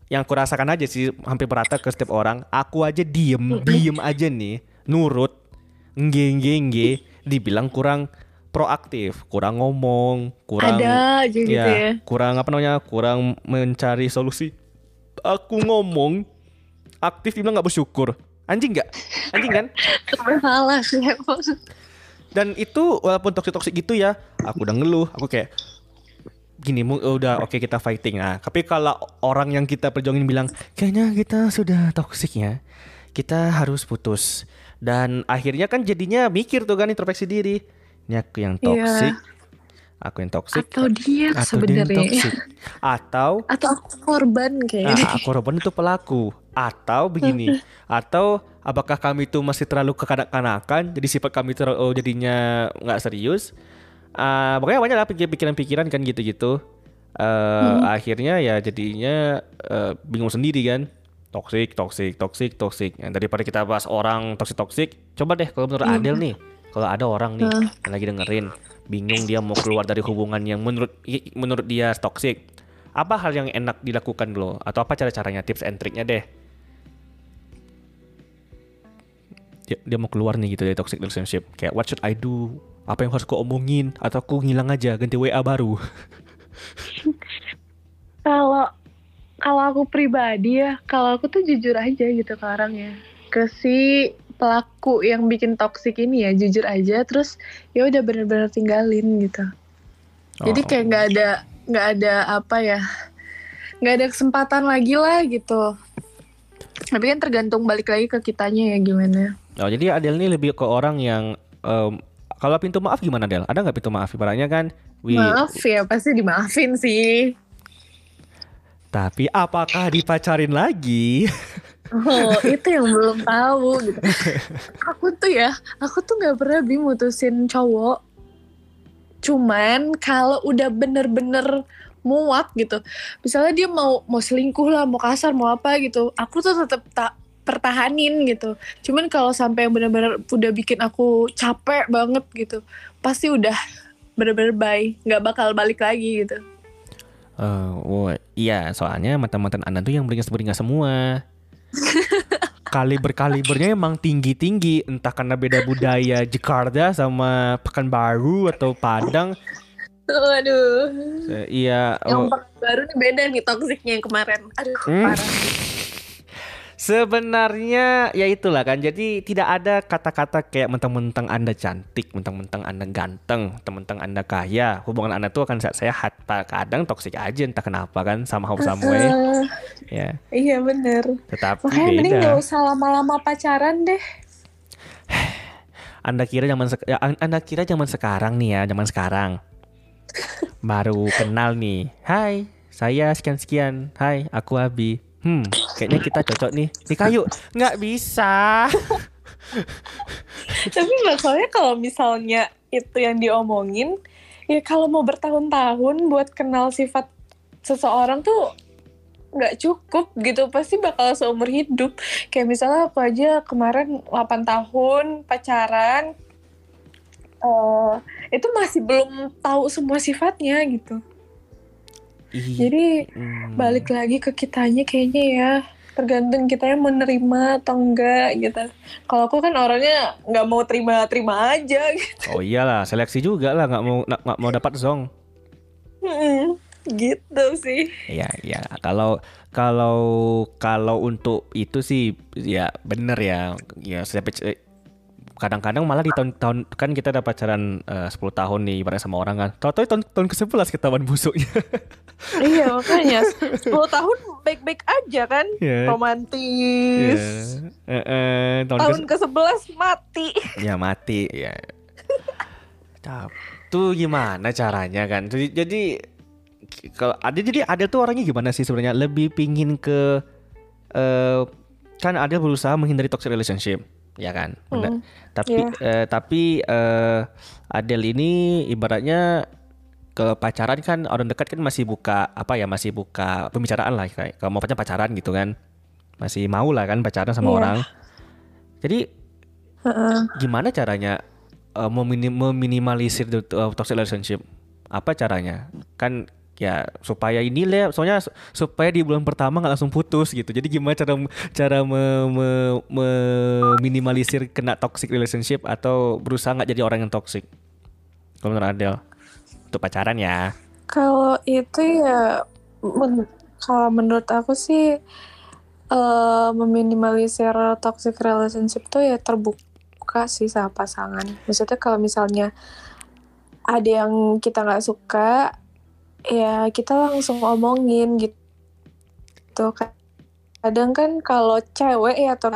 yang aku rasakan aja sih hampir merata ke setiap orang. Aku aja diem, diem aja nih, nurut, nge nge nge, dibilang kurang proaktif, kurang ngomong, kurang Ada aja gitu ya, ya. kurang apa namanya kurang mencari solusi. Aku ngomong aktif dibilang nggak bersyukur. Anjing nggak? Anjing kan? Salah sih dan itu walaupun toxic toxic gitu ya aku udah ngeluh. Aku kayak gini udah oke. kita fighting. Ah tapi kalau orang yang kita perjuangin bilang kayaknya kita sudah toxic ya kita harus putus. Dan akhirnya kan jadinya mikir tuh kan introspeksi diri. Ini aku yang Iya. toxic aku yang toxic Atau dia atau dia yang sebenarnya. atau Atau aku korban kayaknya. Ah, korban itu pelaku. Atau begini atau apakah kami itu masih terlalu kekanak-kanakan jadi sifat kami itu oh, jadinya nggak serius Ah, pokoknya banyak lah pikir- pikiran-pikiran kan gitu-gitu. Eh, akhirnya ya jadinya eh, bingung sendiri kan. Toxic toxic toxic toxic. Ya, daripada kita bahas orang toxic toxic coba deh kalau menurut Adel nih kalau ada orang nih yang lagi dengerin bingung dia mau keluar dari hubungan yang menurut menurut dia toxic apa hal yang enak dilakukan lo? Atau apa cara caranya tips and triknya deh. Dia, dia mau keluar nih gitu dari toxic relationship. Kayak what should I do apa yang harus ku omongin atau aku ngilang aja ganti WA baru Kalau kalau aku pribadi ya, kalau aku tuh jujur aja gitu ke orangnya. Ke si pelaku yang bikin toksik ini ya, jujur aja terus ya udah bener-bener tinggalin gitu. Jadi Oh. kayak nggak ada nggak ada apa ya, nggak ada kesempatan lagi lah gitu. Tapi kan tergantung balik lagi ke kitanya ya gimana. Oh, jadi Adel ini lebih ke orang yang em, kalau pintu maaf gimana Del? Ada nggak pintu maaf? Ibaratnya kan, wih, Maaf ya pasti dimaafin sih. tapi apakah dipacarin lagi? Oh, itu yang belum tahu gitu. Aku tuh ya, aku tuh nggak pernah Bi mutusin cowok. Cuman kalau udah bener-bener muak gitu, misalnya dia mau mau selingkuh lah, mau kasar, mau apa gitu, aku tuh tetap tak pertahanin gitu. Cuman kalau sampai yang bener-bener udah bikin aku capek banget gitu, pasti udah bener-bener bye, nggak bakal balik lagi gitu. Eh, wah, iya, soalnya mantan-mantan Anda tuh yang beringas-beringas semua. Kaliber-kalibernya emang tinggi-tinggi, entah karena beda budaya Jakarta sama Pekanbaru atau Padang. Waduh, Eh, iya, yang oh, baru nih beda nih toksiknya yang kemarin. Aduh, Hmm. parah. Sebenarnya ya itulah kan. Jadi tidak ada kata-kata kayak mentang-mentang Anda cantik, mentang-mentang Anda ganteng, mentang-mentang Anda kaya. Hubungan Anda tuh akan sehat-sehat. Kadang toksik aja entah kenapa kan sama sama way. Ah, ya. iya bener. Tetapi Makanya mending beda. gak usah lama-lama pacaran deh. Anda kira zaman ya, an- Anda kira zaman sekarang nih ya, zaman sekarang. Baru kenal nih. Hai, saya sekian-sekian. Hai, aku Abi. Hmm, kayaknya kita cocok nih. Nikah yuk. Nggak bisa. Tapi masalahnya kalau misalnya itu yang diomongin, ya kalau mau bertahun-tahun buat kenal sifat seseorang tuh nggak cukup gitu pasti bakal seumur hidup kayak misalnya aku aja kemarin 8 tahun pacaran eh itu masih belum tahu semua sifatnya gitu jadi hmm. balik lagi ke kitanya kayaknya ya tergantung kitanya menerima atau enggak gitu kalau aku kan orangnya nggak mau terima terima aja gitu Oh iyalah, seleksi juga lah nggak mau nggak mau dapat zong. Mm, gitu sih Iya, iya. Kalau kalau kalau untuk itu sih ya bener ya. Ya c- kadang-kadang malah di tahun-tahun kan kita udah pacaran eh, 10 tahun nih ibaratnya sama orang kan. Tahu-tahu tahun tahun ke-11 ketahuan busuknya. iya makanya 10 tahun baik-baik aja kan Iya. romantis Iya. Eh, eh, tahun, tahun ke ke-11 mati ya mati ya. Tuh gimana caranya kan? Jadi, jadi kalau ada jadi ada tuh orangnya gimana sih sebenarnya? Lebih pingin ke eh kan ada berusaha menghindari toxic relationship, ya kan? Benar. Hmm, Tapi eh, tapi eh, Adel ini ibaratnya ke pacaran kan orang dekat kan masih buka apa ya masih buka pembicaraan lah kayak kalau mau pacaran pacaran gitu kan masih mau lah kan pacaran sama Iya. orang jadi Heeh. gimana caranya eh, memini- meminimalisir uh, toxic relationship apa caranya kan ya supaya ini lah soalnya su- supaya di bulan pertama nggak langsung putus gitu. Jadi gimana cara cara me- me- meminimalisir kena toxic relationship atau berusaha nggak jadi orang yang toxic? Kalau menurut Adel untuk pacaran ya. Kalau itu ya, men- kalau menurut aku sih eh, meminimalisir toxic relationship tuh ya terbuka sih sama pasangan. Maksudnya kalau misalnya ada yang kita nggak suka, ya kita langsung omongin gitu. Kadang kan kalau cewek ya atau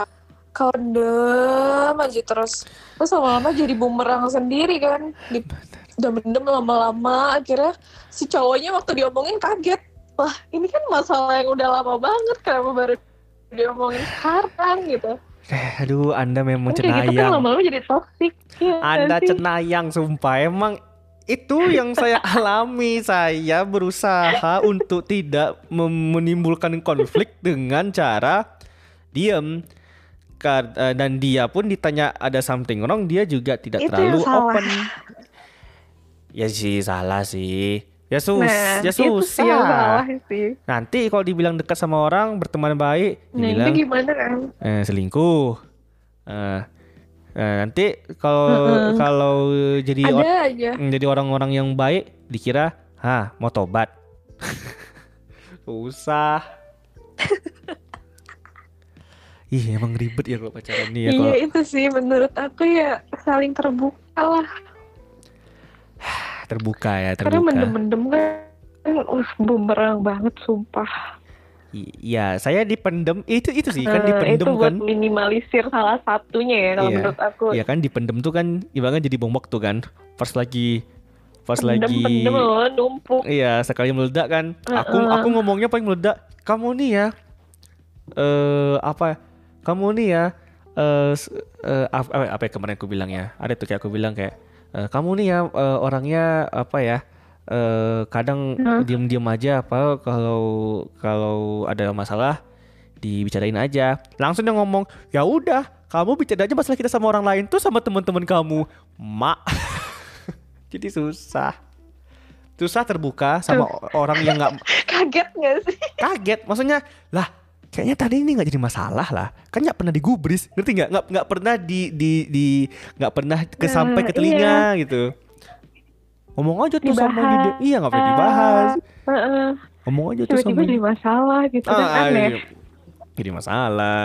kalau dem aja terus terus lama-lama jadi bumerang sendiri kan di mendem lama-lama akhirnya si cowoknya waktu diomongin kaget wah ini kan masalah yang udah lama banget kenapa baru diomongin sekarang gitu Eh, aduh, Anda memang Kan kayak gitu kan cenayang. lama-lama jadi toxic Iya Anda sih? cenayang, sumpah. Emang itu yang saya alami. Saya berusaha untuk tidak menimbulkan konflik dengan cara diam. Eh, Dan dia pun ditanya ada something wrong, dia juga tidak Itu terlalu yang salah. open. Ya sih salah sih. Ya sus, Nah, ya salah susah. sih. Nanti kalau dibilang dekat sama orang, berteman baik, Nah, dibilang itu gimana kan? eh, selingkuh. Eh, eh, nanti kalau Mm-mm. kalau jadi or- aja. jadi orang-orang yang baik dikira, "Hah, mau tobat." Usah. Ih, emang ribet ya kalau pacaran nih ya Iya itu sih menurut aku ya saling terbuka lah. terbuka ya, Karena terbuka. mendem-mendem kan uh, bumerang banget sumpah. Iya, saya dipendem. Itu itu sih kan Nah, dipendem itu buat kan. minimalisir salah satunya ya kalau Iya. menurut aku. Iya kan dipendem tuh kan ibaratnya jadi bom waktu kan. Pas lagi pas lagi Pendem-pendem loh, numpuk. Iya, sekali meledak kan. Aku Heeh. aku ngomongnya paling meledak. Kamu nih ya. Eh apa? Kamu nih ya. Eh s- eh, apa, apa ya kemarin aku bilang ya? Ada tuh kayak aku bilang kayak eh, kamu nih ya eh, orangnya apa ya? Eh kadang Hah? diem-diem aja apa kalau kalau ada masalah dibicarain aja. Langsung dia ngomong, "Ya udah, kamu bicara aja masalah kita sama orang lain tuh sama teman-teman kamu." Mak. Jadi susah. Susah terbuka sama orang yang nggak Kaget gak sih? kaget maksudnya lah kayaknya tadi ini nggak jadi masalah lah kan nggak pernah digubris ngerti nggak nggak nggak pernah di di di nggak pernah ke Nah, sampai ke telinga gitu ngomong aja tuh sama Dibahas. dia iya nggak pernah dibahas Heeh. ngomong aja tuh Tiba-tiba sama jadi dia masalah gitu kan Ah, aneh. iya. jadi masalah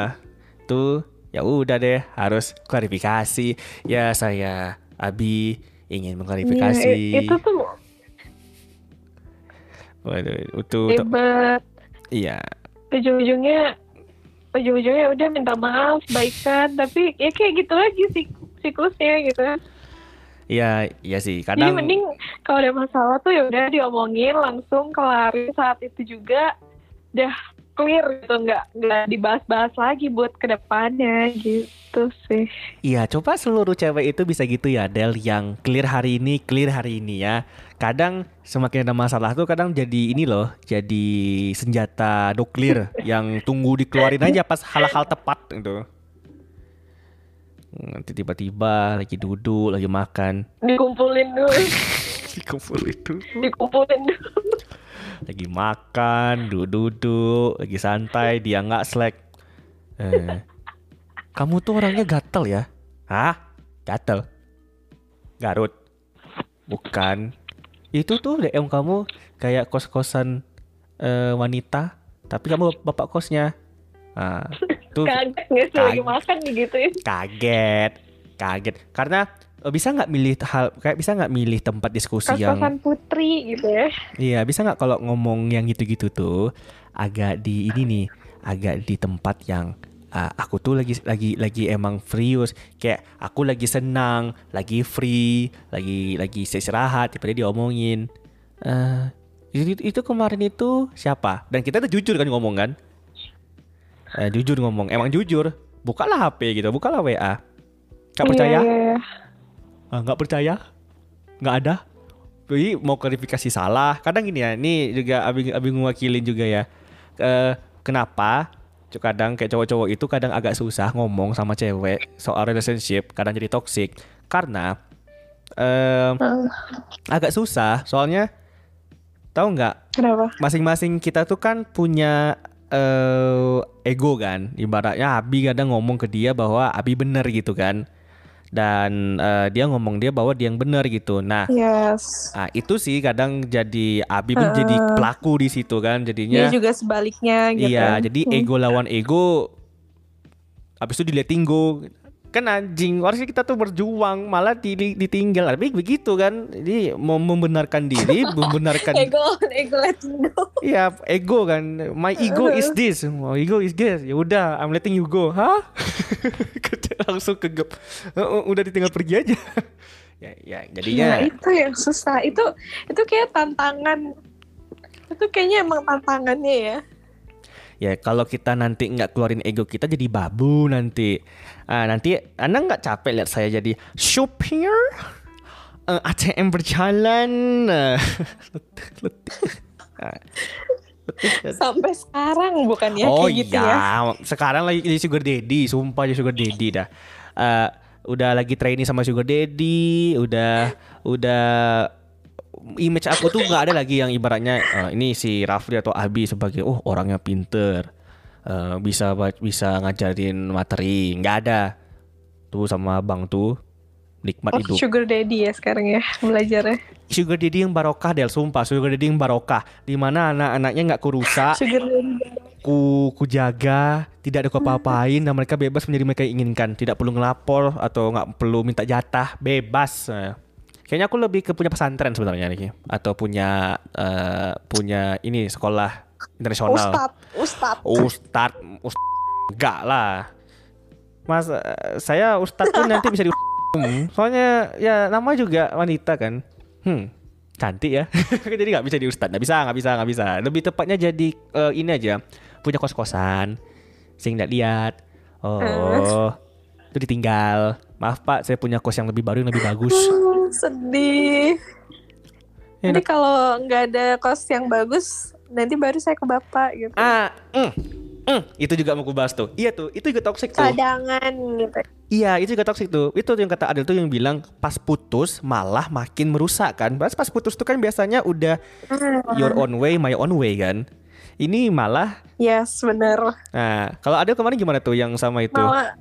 tuh ya udah deh harus klarifikasi ya saya Abi ingin mengklarifikasi Iya, itu tuh Waduh, itu ribet. iya Ujung-ujungnya ujung-ujungnya udah minta maaf, baikan, tapi ya kayak gitu lagi sik siklusnya gitu kan. Iya iya sih Jadi kadang mending kalau ada masalah tuh ya udah diomongin langsung kelarin saat itu juga udah clear gitu nggak nggak dibahas-bahas lagi buat ke depannya gitu sih. Iya, coba seluruh cewek itu bisa gitu ya, Del, yang clear hari ini, clear hari ini ya. Kadang semakin ada masalah tuh kadang jadi ini loh, jadi senjata nuklir yang tunggu dikeluarin aja pas hal-hal tepat gitu. Nanti tiba-tiba lagi duduk, lagi makan, Dikumpulin dulu, dikumpul itu. dikumpulin dulu. Lagi makan, duduk-duduk, lagi santai, dia nggak slack. Eh, kamu tuh orangnya gatel ya? Hah? Gatel? Garut? Bukan. Itu tuh DM kamu kayak kos-kosan eh, wanita, tapi kamu bapak kosnya. Nah, tuh Kaget nggak sih lagi makan gitu kaget, kaget. Karena eh, bisa nggak milih hal kayak bisa nggak milih tempat diskusi yang Kos-kosan putri gitu ya. Iya, bisa nggak kalau ngomong yang gitu-gitu tuh agak di ini nih, agak di tempat yang ah, aku tuh lagi lagi lagi emang serius, kayak aku lagi senang, lagi free, lagi lagi istirahat, tiba-tiba diomongin. Eh, itu, itu kemarin itu siapa? Dan kita tuh jujur kan ngomong kan? Eh, jujur ngomong, emang jujur. Bukalah HP gitu, bukalah WA. Percaya? Iya, iya, iya. Ah, nggak percaya nggak ada jadi mau klarifikasi salah kadang gini ya ini juga abi abi ngewakilin juga ya Eh, kenapa kadang kayak cowok-cowok itu kadang agak susah ngomong sama cewek soal relationship kadang jadi toxic karena em, Heeh. agak susah soalnya tahu nggak masing-masing kita tuh kan punya eh ego kan ibaratnya Abi kadang ngomong ke dia bahwa Abi bener gitu kan dan eh, dia ngomong dia bahwa dia yang bener gitu nah Yes. ah, itu sih kadang jadi Abi pun jadi Heeh. pelaku di situ kan Dia jadinya juga sebaliknya gitu. iya jadi Hmm. ego lawan ego habis itu diliatin go kan anjing harusnya kita tuh berjuang malah di, di- ditinggal tapi begitu kan jadi mau membenarkan diri membenarkan ego ego go Iya, ego kan. My ego is this. My ego is this. Ya udah, I'm letting you go. Hah? Langsung kegep. Uh, udah ditinggal pergi aja. ya, ya, jadinya itu yang susah. Itu itu kayak tantangan. Itu kayaknya emang tantangannya ya. ya kalau kita nanti nggak keluarin ego kita jadi babu nanti. Ah, nanti Anda nggak capek lihat saya jadi supir eh, ATM berjalan. eh, letih, letih. Letih, letih. Sampai sekarang bukan ya oh kayak gitu ya. iya, sekarang lagi jadi sugar daddy, sumpah jadi sugar daddy dah. Eh, udah lagi training sama sugar daddy, udah udah image aku tuh nggak ada lagi yang ibaratnya eh, ini si Rafli atau Abi sebagai oh orangnya pinter, eh, bisa bisa ngajarin materi, nggak ada. Tuh sama abang tuh nikmat Oh, hidup. sugar daddy ya sekarang ya belajarnya. Sugar daddy yang barokah Del, sumpah sugar daddy yang barokah. Di mana anak-anaknya nggak kurusak, Sugar daddy. ku ku jaga tidak ada apa-apain dan mereka bebas menjadi mereka yang inginkan tidak perlu ngelapor atau nggak perlu minta jatah bebas Nah, kayaknya aku lebih ke punya pesantren sebenarnya nih atau punya eh, punya ini sekolah internasional. Ustad, ustad. ustad ustad enggak lah. Mas eh, saya ustad pun nanti bisa di Hmm, soalnya ya nama juga wanita kan. Hmm cantik ya. Jadi nggak bisa di ustad nggak bisa nggak bisa nggak bisa. Lebih tepatnya jadi eh, ini aja punya kos kosan sing nggak lihat. Oh itu ditinggal. Maaf pak saya punya kos yang lebih baru yang lebih bagus. Hmm, sedih. Nanti kalau nggak ada kos yang bagus, nanti baru saya ke bapak gitu. ah mm, mm, itu juga mau bahas tuh. Iya tuh itu juga toxic tuh. Cadangan gitu. Iya itu juga toxic tuh. Itu yang kata Adel tuh yang bilang Pas putus malah makin merusak kan. Pas, pas putus tuh kan biasanya udah Your own way my own way kan. Ini malah Yes, bener. Nah kalau Adel kemarin gimana tuh Yang sama itu? Malah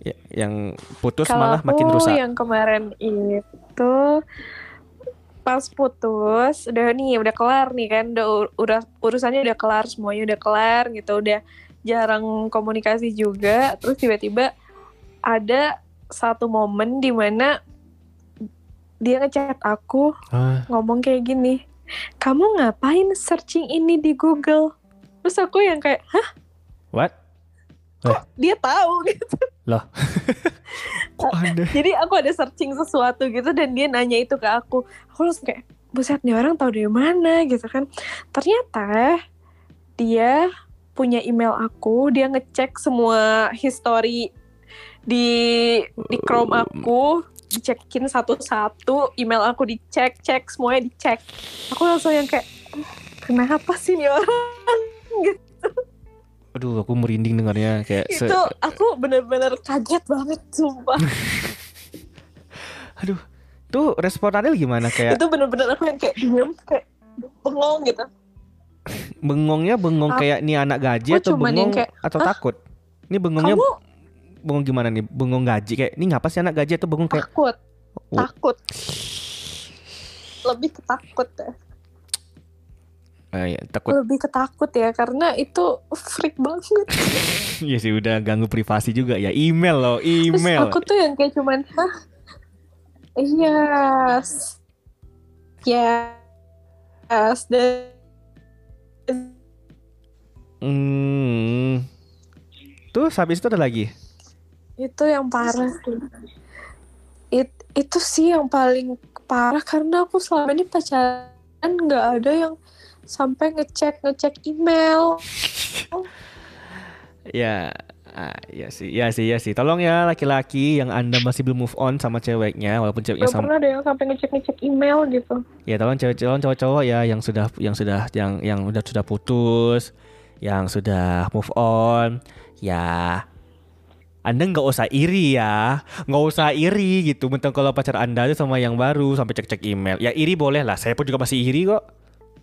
Ya, Yang putus malah makin rusak. yang kemarin itu pas putus udah nih udah kelar nih kan udah ur- udah urusannya udah kelar semuanya udah kelar gitu udah jarang komunikasi juga. Terus tiba-tiba ada satu momen di mana dia ngechat aku Ah, ngomong kayak gini kamu ngapain searching ini di Google? Terus aku yang kayak hah? What? Dia tahu gitu? Kok ada? Jadi aku ada searching sesuatu gitu dan dia nanya itu ke aku. Aku langsung kayak buset nih orang tahu dari mana? gitu kan. Ternyata dia punya email aku dia ngecek semua history di di Chrome aku dicekin satu-satu email aku dicek cek semuanya dicek. Aku langsung yang kayak kenapa sih nih orang Aduh aku merinding dengarnya Kayak se- itu aku bener-bener kaget banget sumpah. Aduh Tuh respon Adel gimana? Kayak itu bener-bener aku yang kayak diem kayak bengong gitu. Bengongnya bengong Aku- kayak nih anak gaji Atau bengong kayak, Atau "Hah? takut? Ini bengongnya kamu? bengong gimana nih? Bengong gaji Kayak ini ngapa sih anak gaji? Atau bengong kayak takut. Oh. takut. Lebih ketakut ya Ah, ya, takut. Lebih ketakut ya karena itu freak banget. Iya sih udah ganggu privasi juga ya. Email loh terus email. aku tuh yang kayak cuman hah? Yes yes dan hmm. tuh habis itu ada lagi? Itu yang parah. Sih It- itu sih yang paling parah karena aku selama ini pacaran nggak ada yang sampai ngecek ngecek email ya ah, ya sih ya sih ya sih tolong ya laki-laki yang anda masih belum move on sama ceweknya walaupun ceweknya sama pernah ada yang sampai ngecek ngecek email gitu ya tolong cewek tolong cowok-cowok ya yang sudah yang sudah yang yang udah sudah putus yang sudah move on ya anda nggak usah iri ya, nggak usah iri gitu. Mentang kalau pacar anda itu sama yang baru sampai cek-cek email, ya iri boleh lah. Saya pun juga masih iri kok.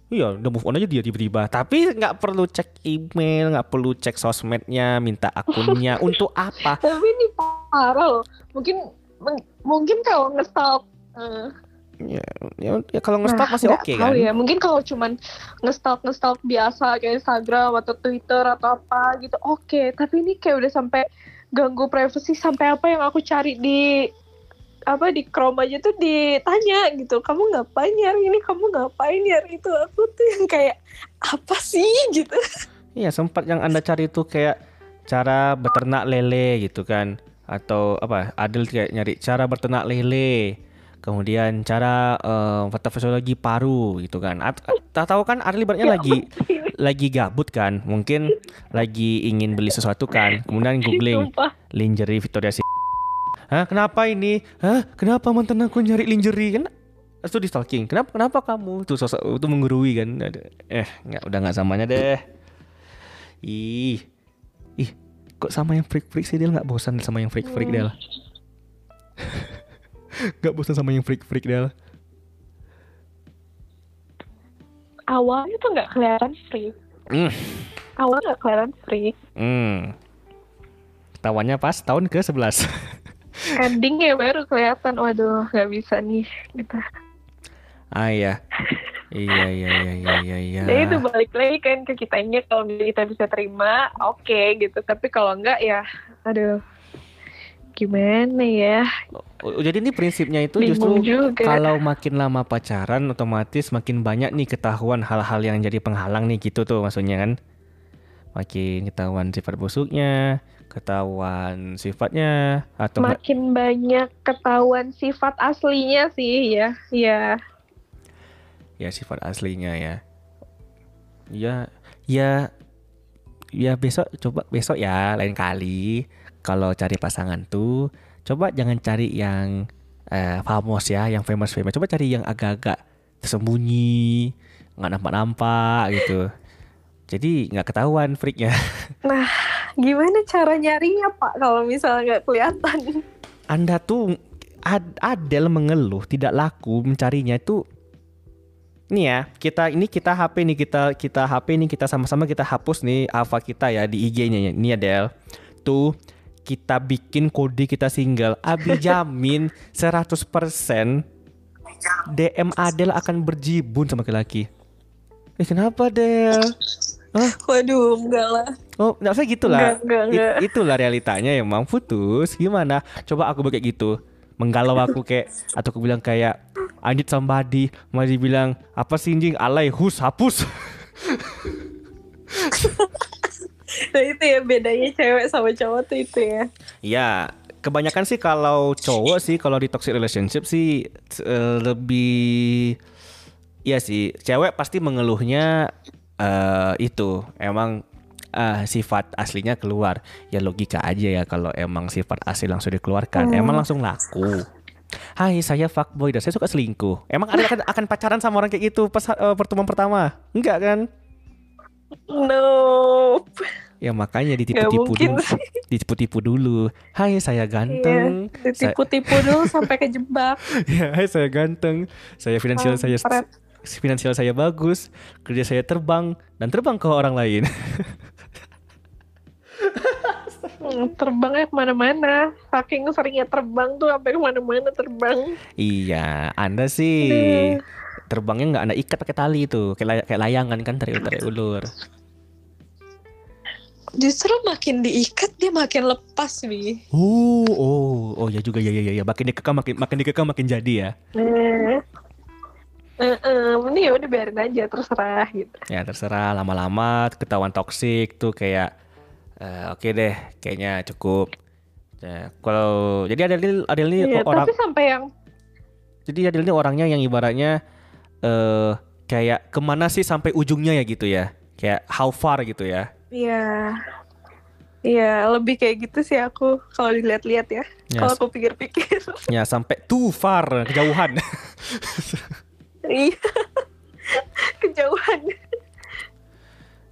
Iya, udah move on aja dia tiba-tiba. Tapi nggak perlu cek email, nggak perlu cek sosmednya, minta akunnya. Untuk apa? tapi ini parah loh mungkin mungkin kalau ngestalk eh, Ya, ya, ya kalau nge-stalk nah, masih oke tahu kan? ya mungkin kalau cuman ngestalk ngestalk biasa kayak Instagram atau Twitter atau apa gitu oke tapi ini kayak udah sampai ganggu privasi sampai apa yang aku cari di apa di Chrome aja tuh ditanya gitu kamu ngapain ya ini? Kamu ngapain ya itu? Aku tuh yang kayak apa sih? gitu. Iya sempat yang anda cari itu kayak cara beternak lele gitu kan atau apa Adil kayak nyari cara beternak lele kemudian cara uh, patofisiologi paru gitu kan. Tak tahu kan Adil ibaratnya lagi lagi gabut kan mungkin lagi ingin beli sesuatu kan kemudian googling Sumpah. lingerie Victoria Secret Hah kenapa ini? Hah kenapa mantan aku nyari lingerie kan itu di stalking. Kenapa kenapa kamu? Tuh sosok itu menggurui kan? Eh nggak udah nggak samanya deh. Ih ih kok sama yang freak freak sih dia nggak bosan sama yang freak freak Del? Nggak bosan sama yang freak freak Del? Awalnya tuh nggak kelihatan freak. Hmm. awal nggak kelihatan freak. Hmm. Tawannya pas tahun ke 11 endingnya baru kelihatan. Waduh nggak bisa nih gitu. Ah iya. Iya iya iya iya iya iya. Ya itu balik lagi kan ke kitanya kalau kita bisa terima oke gitu. Tapi kalau enggak ya aduh gimana ya? Oh, jadi ini prinsipnya itu bingung justru juga. kalau makin lama pacaran otomatis makin banyak nih ketahuan hal-hal yang jadi penghalang nih gitu tuh maksudnya kan. Makin ketahuan sifat busuknya ketahuan sifatnya atau makin banyak ketahuan sifat aslinya sih ya ya. Ya sifat aslinya ya. Ya ya ya besok coba besok ya lain kali. Kalau cari pasangan tuh coba jangan cari yang eh, famous ya yang famous famous. Coba cari yang agak-agak tersembunyi nggak nampak-nampak gitu. Jadi nggak ketahuan freaknya gimana cara nyarinya pak kalau misalnya nggak kelihatan? Anda tuh Ad- Adele mengeluh tidak laku mencarinya itu. Nih ya kita ini kita HP nih kita kita HP nih kita sama-sama kita hapus nih Ava kita ya di IG-nya. Ya. Nih Adele tuh kita bikin kode kita single. Abi jamin 100% DM Adele akan berjibun sama laki-laki Eh kenapa Del? Waduh enggak lah Oh, nggak usah gitu lah. Enggak, enggak, It- enggak. itulah realitanya emang putus. Gimana? Coba aku kayak gitu. Menggalau aku kayak atau aku bilang kayak need somebody. Mau dibilang apa sih anjing alay hus hapus. nah itu ya bedanya cewek sama cowok tuh itu ya ya, kebanyakan sih kalau cowok sih kalau di toxic relationship sih eh, lebih Iya sih, cewek pasti mengeluhnya eh itu emang eh, sifat aslinya keluar. Ya logika aja ya kalau emang sifat asli langsung dikeluarkan, emang langsung laku. Hai, saya fuckboy dan saya suka selingkuh. Emang ada akan, akan pacaran sama orang kayak gitu pas eh, pertemuan pertama? Enggak kan? nope Ya makanya ditipu-tipu dulu. Ditipu-tipu dulu. Hai, saya ganteng. Iya, Saya- ditipu-tipu dulu sampai kejebak ya, hai, saya ganteng. Saya finansial saya Kampret. Finansial saya bagus, kerja saya terbang dan terbang ke orang lain. Hmm, terbangnya ke mana-mana saking seringnya terbang tuh sampai ke mana-mana terbang iya, Anda sih Aduh. terbangnya nggak Anda ikat pakai tali itu, kayak, lay- kayak layangan kan tarik tarik ulur. justru makin diikat dia makin lepas bi Oh, oh, oh ya juga ya ya ya, ya. makin dikekang makin makin dikekang makin jadi ya. eh Eh, eh, ini ya udah biarin aja terserah gitu Ya terserah lama-lama ketahuan toksik tuh kayak eh, oke deh, kayaknya cukup. Ya, kalau jadi ini Adel ini Iya, orang tapi sampai yang jadi Adel ini orangnya yang ibaratnya eh kayak ke mana sih sampai ujungnya ya gitu ya. Kayak how far gitu ya. Iya. Iya, lebih kayak gitu sih aku kalau dilihat-lihat ya. Ya, Kalau aku pikir-pikir. ya sampai too far kejauhan. Iya. Kejauhan.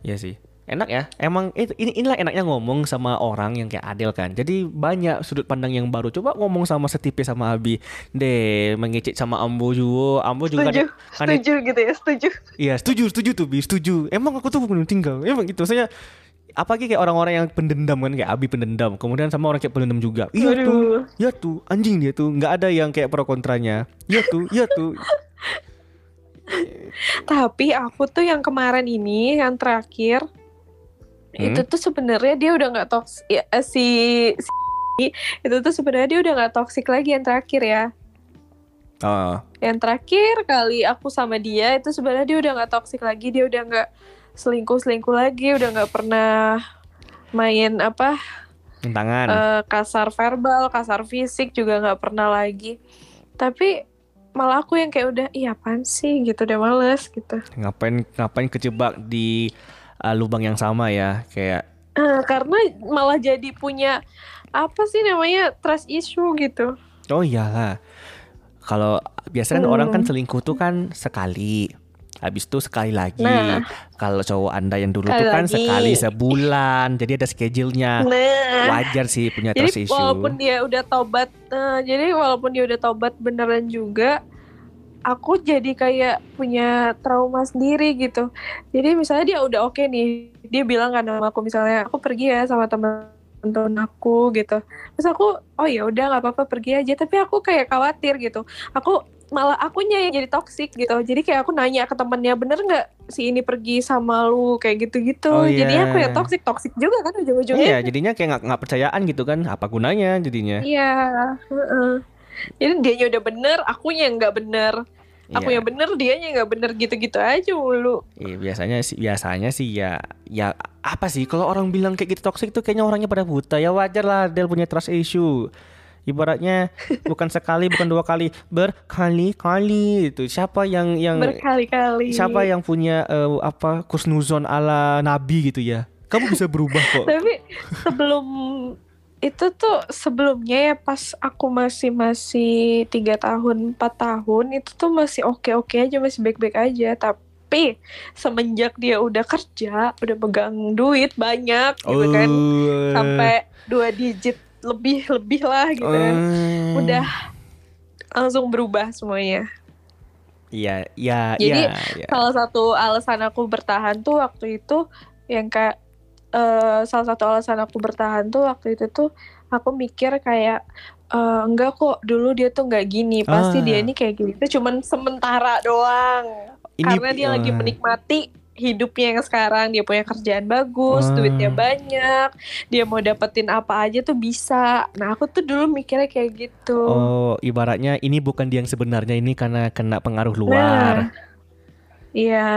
Iya sih. Enak ya. Emang itu ini inilah enaknya ngomong sama orang yang kayak Adel kan. Jadi banyak sudut pandang yang baru. Coba ngomong sama setipe sama Abi. Deh, mengecek sama Ambo juga. Ambo juga Setuju. kan Setuju gitu ya, setuju. Iya, setuju, setuju tuh, Bi, setuju. Emang aku tuh belum tinggal. Emang gitu. Saya apalagi kayak orang-orang yang pendendam kan kayak Abi pendendam. Kemudian sama orang kayak pendendam juga. Iya tuh. Waduh. Ya tuh, anjing dia tuh. nggak ada yang kayak pro kontranya. Iya tuh, iya tuh. Tapi aku tuh yang kemarin ini, yang terakhir, itu tuh sebenarnya dia udah nggak toksik ya, eh, si, si itu tuh sebenarnya dia udah nggak toksik lagi yang terakhir ya. Oh, yang terakhir kali aku sama dia itu sebenarnya dia udah nggak toksik lagi dia udah nggak selingkuh selingkuh lagi udah nggak pernah main apa tangan. eh, kasar verbal kasar fisik juga nggak pernah lagi. Tapi malah aku yang kayak udah iya apaan sih gitu udah males gitu ngapain ngapain kejebak di uh, lubang yang sama ya? Kayak Eh, karena malah jadi punya apa sih namanya trust issue gitu oh iyalah. Kalau biasa kan orang kan Hmm. selingkuh tuh kan sekali. Habis itu sekali lagi. Nah. Kalau cowok Anda yang dulu tuh kan lagi. sekali sebulan. Jadi ada schedule-nya. nah Wajar sih punya jadi trust issue. walaupun dia udah tobat eh, jadi walaupun dia udah tobat beneran juga aku jadi kayak punya trauma sendiri gitu jadi misalnya dia udah oke nih dia bilang kan sama aku misalnya aku pergi ya sama teman-teman aku gitu terus aku oh ya udah nggak apa-apa pergi aja tapi aku kayak khawatir gitu aku malah akunya yang jadi toksik gitu jadi kayak aku nanya ke temennya bener nggak si ini pergi sama lu kayak gitu-gitu Oh, jadinya aku ya toksik toksik juga kan ujung-ujungnya Iya, jadinya kayak nggak nggak percayaan gitu kan? Apa gunanya jadinya? Iya, heeh. Jadi dianya udah bener, akunya yang nggak bener. Aku Iya. yang bener, dianya nggak bener gitu-gitu aja mulu. Iya, biasanya sih biasanya sih ya ya apa sih kalau orang bilang kayak gitu toxic tuh kayaknya orangnya pada buta ya wajar lah Del punya trust issue ibaratnya bukan sekali bukan dua kali berkali-kali itu siapa yang yang Berkali-kali. siapa yang punya eh, apa kusnuzon ala nabi gitu ya kamu bisa berubah kok Tapi sebelum itu tuh sebelumnya ya pas aku masih masih tiga tahun empat tahun itu tuh masih oke oke aja masih baik baik aja tapi semenjak dia udah kerja udah pegang duit banyak gitu kan Oh. sampai dua digit lebih lebih lah gitu kan Eh, udah langsung berubah semuanya. iya iya Jadi, iya iya. Salah satu alasan aku bertahan tuh waktu itu yang kayak eh, salah satu alasan aku bertahan tuh waktu itu tuh aku mikir kayak eh, enggak kok dulu dia tuh nggak gini pasti Ah. dia ini kayak gini itu cuman sementara doang Ini- karena dia lagi eh, menikmati hidupnya yang sekarang dia punya kerjaan bagus Ah. duitnya banyak dia mau dapetin apa aja tuh bisa nah aku tuh dulu mikirnya kayak gitu Oh, ibaratnya ini bukan dia yang sebenarnya ini karena kena pengaruh luar. Iya,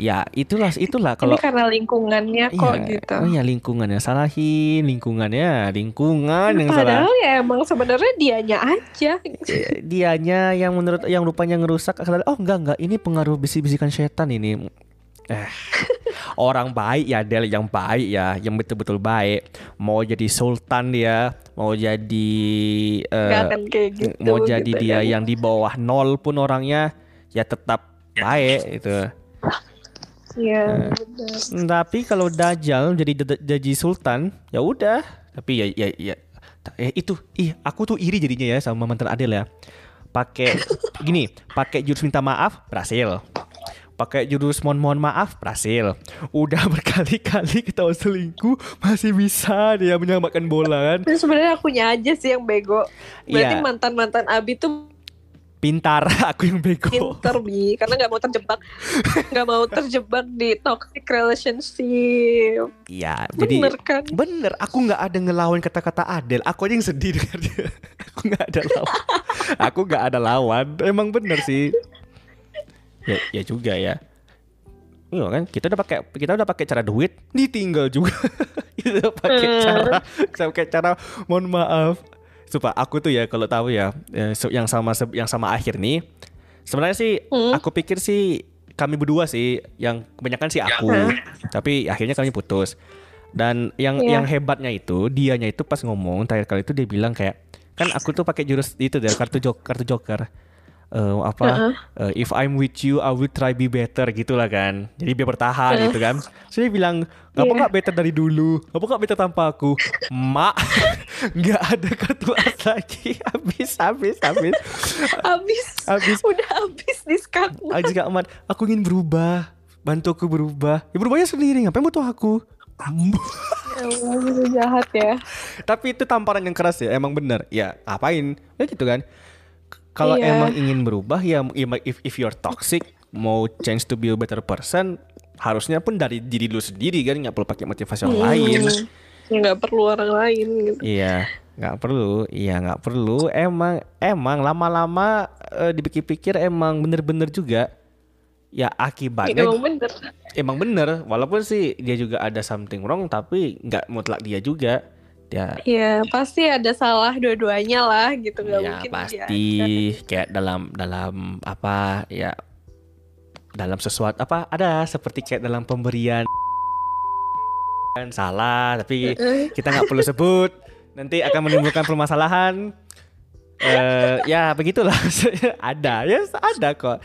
Ya, itulah itulah ini kalau karena lingkungannya kok Iya, gitu. Oh ya lingkungannya salahin, lingkungannya, lingkungan yang salah. Padahal ya emang sebenarnya dianya aja. Eh, Dianya yang menurut yang rupanya ngerusak oh enggak enggak ini pengaruh bisi-bisikan setan ini. Eh, orang baik ya Del yang baik ya, yang betul-betul baik. Mau jadi sultan dia, mau jadi akan kayak gitu. mau jadi gitu dia kan. yang di bawah nol pun orangnya ya tetap baik itu. Iya, benar. Tapi kalau Dajjal jadi jadi sultan, ya udah. Tapi ya ya ya eh, itu ih aku tuh iri jadinya ya sama mantan Adel ya. Pakai gini, pakai jurus minta maaf berhasil. Pakai jurus mohon mohon maaf berhasil. Udah berkali-kali kita selingkuh masih bisa dia menyamakan bola kan. Sebenarnya akunya aja sih yang bego. Berarti Iya. mantan-mantan Abi tuh Pintar, aku yang bego. pinter bi, karena nggak mau terjebak, nggak mau terjebak di toxic relationship. Iya, jadi Bener kan? Bener, aku nggak ada ngelawan kata-kata Adel. Aku aja yang sedih dia. aku nggak ada lawan. aku nggak ada lawan. Emang bener sih. Ya, ya juga ya. Iya kan, kita udah pakai kita udah pakai cara duit, ditinggal juga. kita pakai Hmm. cara pakai cara mohon maaf. Sumpah, aku tuh ya kalau tahu ya eh, yang sama yang sama akhir nih. Sebenarnya sih Hmm. aku pikir sih kami berdua sih yang kebanyakan sih aku. Tapi akhirnya kami putus. Dan yang Iya. yang hebatnya itu dianya itu pas ngomong terakhir kali itu dia bilang kayak kan aku tuh pakai jurus itu dari kartu joker kartu joker Eh, apa eh, if I'm with you I will try be better gitulah kan. Jadi biar bertahan Heeh. gitu kan. So dia bilang ngapa Iya. nggak better dari dulu? Ngapa nggak better tanpa aku? Mak nggak ada kartu as lagi. Habis habis habis. Abis, habis. Udah abis discount. Aji Kak Ahmad, aku ingin berubah. Bantu aku berubah. Ya berubahnya sendiri. Ngapain butuh aku? Ya jahat ya. Tapi itu tamparan yang keras ya, emang bener. Ya ngapain? Ya gitu kan. Kalau Iya. emang ingin berubah ya if if you're toxic, mau change to be a better person, harusnya pun dari diri lu sendiri kan nggak perlu pakai motivasi orang Hmm. lain. Nggak perlu orang lain gitu. Iya nggak perlu iya nggak perlu. Emang emang lama-lama eh, dipikir-pikir emang bener-bener juga. Ya akibatnya emang bener. emang bener walaupun sih dia juga ada something wrong tapi nggak mutlak dia juga ya. Ya pasti ada salah dua-duanya lah gitu nggak ya mungkin pasti. dia kayak dalam dalam apa ya dalam sesuatu apa ada seperti kayak dalam pemberian kan salah tapi kita nggak perlu sebut nanti akan menimbulkan permasalahan. Eh ya begitulah. Ada ya ada kok.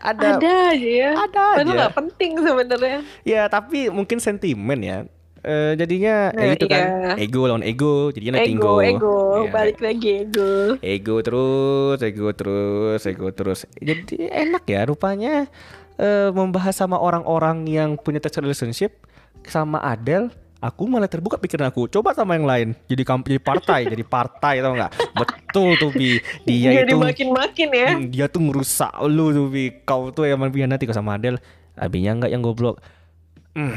Ada. Ada aja ya. Ada aja. nggak penting sebenarnya. Ya tapi mungkin sentimen ya Eh, jadinya ya Nah, itu kan iya. ego lawan ego jadinya ego tinggo ego Ya. balik lagi ego ego terus, ego terus, ego terus. Jadi enak ya rupanya eh, membahas sama orang-orang yang punya toxic relationship sama Adele. Aku malah terbuka pikiran aku. Coba sama yang lain. Jadi kamp jadi partai, jadi partai tau nggak? Betul tuh Bi. Dia jadi itu makin-makin ya Hmm, dia tuh ngerusak lu tuh Bi. Kau tuh emang nanti kau sama Adele. Abinya nggak yang goblok. Hmm,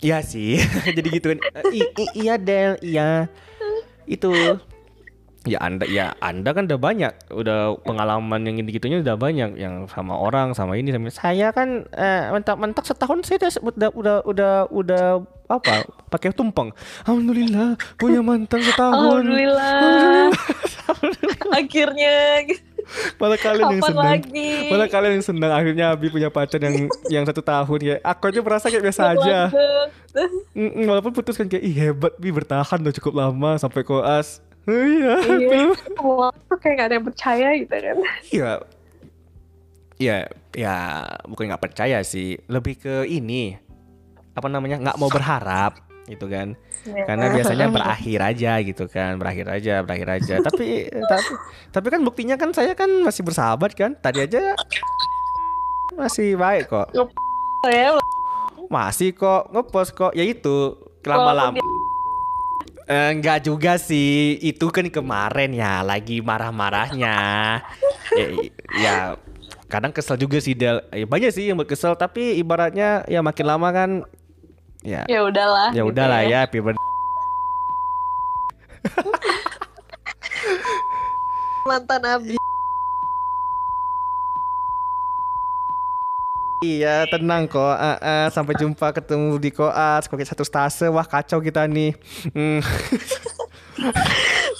Iya sih. jadi gituin. I- i- iya Del, iya. Itu. Ya anda ya anda kan udah banyak udah pengalaman yang gitunya udah banyak yang sama orang sama ini sama saya kan eh, mentak-mentak setahun saya udah udah udah udah, udah apa pakai tumpeng alhamdulillah punya mantan setahun alhamdulillah akhirnya malah kalian yang senang lagi? malah kalian yang senang akhirnya Abi punya pacar yang yang satu tahun ya. Aku aja merasa kayak biasa aja. walaupun putus kan kayak ih hebat bi bertahan udah cukup lama sampai koas Oh, iya. Iya. Semua tuh kayak gak ada yang percaya gitu kan. Iya. Ya ya bukan nggak percaya sih. Lebih ke ini apa namanya nggak mau berharap gitu kan karena biasanya berakhir aja gitu kan berakhir aja berakhir aja. Tapi tapi tapi kan buktinya kan saya kan masih bersahabat kan tadi aja masih baik kok. Saya masih kok ngepost kok. Ya itu lama-lama. Eh, enggak juga sih. Itu kan kemarin ya lagi marah-marahnya. Ya, ya kadang kesel juga sih Del. Ya, banyak sih yang berkesel tapi ibaratnya ya makin lama kan ya. Ya udahlah ya gitu udahlah ya. happy birthday. mantan abi. Iya tenang kok. Ah, ah, Sampai jumpa ketemu di koas. Kok satu stase? Wah kacau kita nih. Hmm.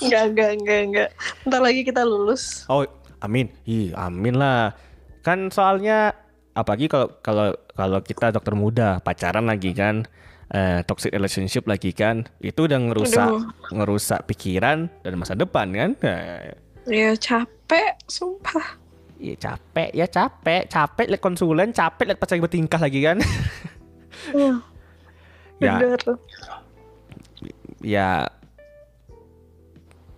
enggak enggak enggak enggak. Ntar lagi kita lulus. Oh amin. Ih amin lah. Kan soalnya Apalagi kalau kalau kalau kita dokter muda Pacaran lagi kan eh, Toxic relationship lagi kan Itu udah ngerusak Aduh. Ngerusak pikiran Dan masa depan kan? Ya capek sumpah. Iya capek ya capek. Capek liat konsulen Capek liat pacar bertingkah lagi kan? Hmm, Ya. Bener. Ya.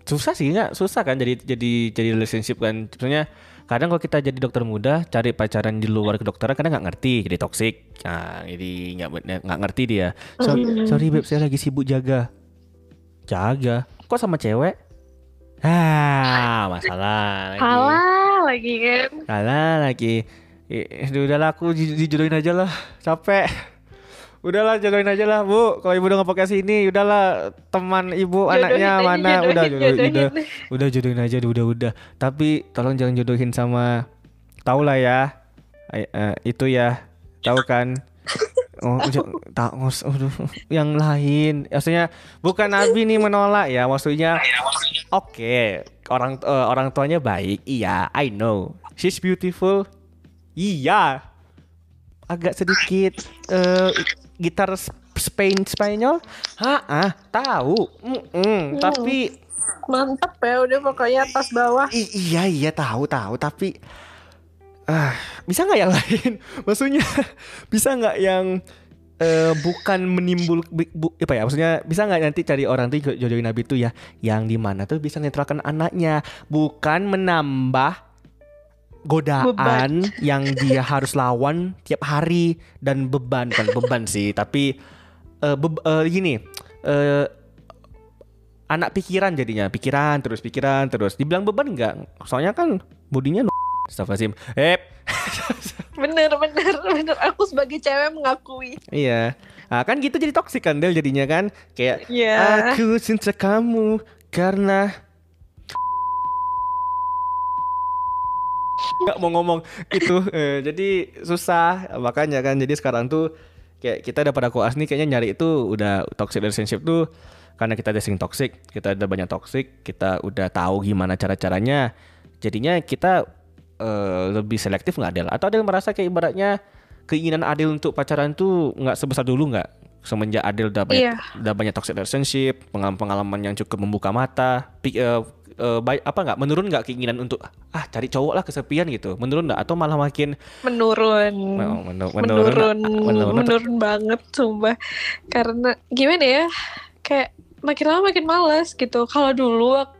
Susah sih nggak? Susah kan jadi jadi jadi relationship kan? Sebenarnya kadang kalau kita jadi dokter muda cari pacaran di luar kedokteran kadang nggak ngerti jadi toxic. Nah jadi nggak nggak ngerti dia. So, sorry beb saya lagi sibuk jaga. Jaga? Kok sama cewek? Ah masalah lagi. Salah lagi kan salah lagi. Ih, udahlah aku di- dijodohin aja lah. Capek udahlah jodohin aja lah bu kalau ibu udah pakai sini udahlah teman ibu Jodohin anaknya aja, mana jodohin, udah jodohin, jodohin. udah udah jodohin aja udah udah tapi tolong jangan jodohin sama tau lah ya Ay- eh, itu ya tahu kan Oh, tak aduh, yang lain. Maksudnya bukan Abi nih menolak ya, maksudnya oke, orang eh, orang tuanya baik. Iya, I know. She's beautiful. Iya. Agak sedikit eh, gitar Sp- Spain Spanyol. Hah, ah, tahu. Mm-mm, Tapi mantep ya udah pokoknya atas bawah I- iya iya tahu tahu tapi ah bisa nggak yang lain maksudnya bisa nggak yang eh, bukan menimbul bu, bu- apa ya maksudnya bisa nggak nanti cari orang tuh jodohin nabi tuh ya yang di mana tuh bisa netralkan anaknya bukan menambah godaan yang dia harus lawan tiap hari dan beban kan beban sih tapi eh, beb- eh, gini eh, anak pikiran jadinya pikiran terus pikiran terus dibilang beban enggak soalnya kan bodinya Astagfirullahaladzim. Eh, Bener, bener, bener. Aku sebagai cewek mengakui. iya. Ah kan gitu jadi toksik kan Del jadinya kan kayak Iya. aku cinta kamu karena nggak mau ngomong. Itu eh, jadi susah. Makanya kan jadi sekarang tuh kayak kita udah pada koas nih kayaknya nyari itu udah toxic relationship tuh karena kita udah sering toxic kita udah banyak toxic kita udah tahu gimana cara caranya jadinya kita eh, lebih selektif nggak Del atau Adel merasa kayak ibaratnya keinginan Adel untuk pacaran tuh nggak sebesar dulu nggak? Semenjak Adel udah banyak Iya. udah banyak toxic relationship pengalaman-pengalaman yang cukup membuka mata eh, eh, baik apa nggak menurun nggak keinginan untuk ah cari cowok lah kesepian gitu menurun nggak atau malah makin Menurun. Oh, menu- menurun, menurun, menurun, banget sumpah. Karena gimana ya? Kayak makin lama makin malas gitu. Kalau dulu waktu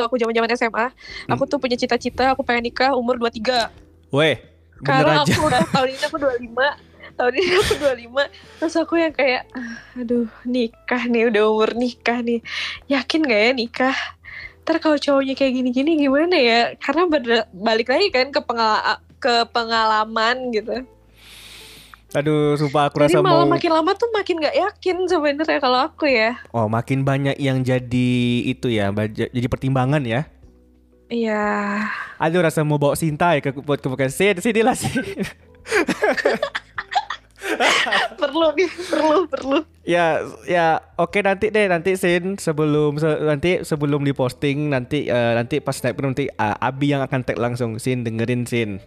aku zaman-zaman SMA, aku tuh punya cita-cita aku pengen nikah umur 23. Weh, bener Karena aja. aku udah tahun ini aku 25 tahun ini aku 25 terus aku yang kayak "Ah, aduh nikah nih udah umur nikah nih. Yakin gak ya nikah? Ntar kalau cowoknya kayak gini-gini gimana ya? Karena balik lagi kan ke pengala- ke pengalaman gitu. Aduh, sumpah aku jadi rasa malah mau makin lama tuh makin gak yakin sebenarnya kalau aku ya. Oh, makin banyak yang jadi itu ya, jadi pertimbangan ya. iya. Aduh, rasa mau bawa Sinta ya ke buat ke bukan Sin, sini lah Sin. perlu nih perlu perlu. Ya, ya, oke nanti deh nanti Sin sebelum se- nanti sebelum diposting nanti eh, nanti pas snapgram nanti ah, Abi yang akan tag langsung. Sin dengerin Sin.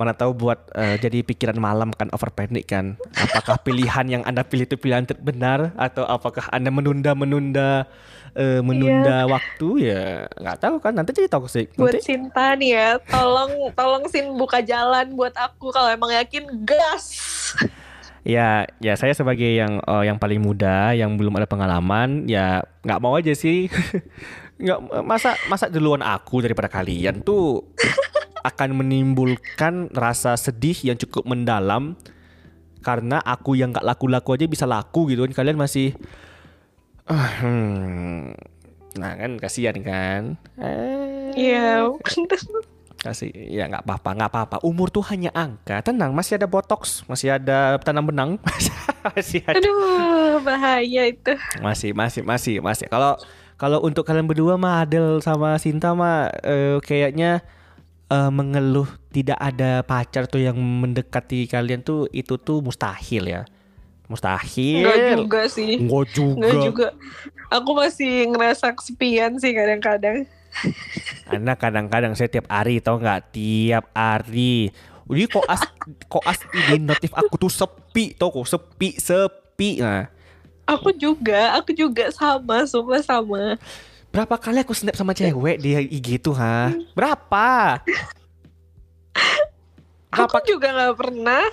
Mana tahu buat eh, jadi pikiran malam kan over panic kan. Apakah pilihan yang Anda pilih itu pilihan terbenar? Atau apakah Anda menunda-menunda eh, menunda waktu? Ya nggak tahu kan. Nanti jadi toxic. buat Nanti Sinta nih ya tolong tolong Sin buka jalan buat aku kalau emang yakin gas Ya, ya saya sebagai yang eh, yang paling muda, yang belum ada pengalaman, ya nggak mau aja sih. Nggak masa masa duluan aku daripada kalian tuh akan menimbulkan rasa sedih yang cukup mendalam karena aku yang nggak laku-laku aja bisa laku gitu kan kalian masih ah, hmm. nah kan kasihan kan eh, Iya, kasih ya nggak apa-apa nggak apa-apa umur tuh hanya angka tenang masih ada botox masih ada tanam benang masih ada aduh bahaya itu. masih masih masih masih kalau kalau untuk kalian berdua mah Adel sama Sinta mah eh, kayaknya eh, mengeluh tidak ada pacar tuh yang mendekati kalian tuh itu tuh mustahil ya mustahil Enggak juga sih. Nggak juga. Enggak juga. Aku masih ngerasa kesepian sih kadang-kadang. Anak kadang-kadang saya tiap hari tau nggak tiap hari. Jadi koas koas ini notif aku tuh sepi tau kok sepi sepi. Nah, Aku juga, aku juga sama, sumpah sama. berapa kali aku snap sama cewek di IG tuh ha? Berapa? Aku juga nggak pernah.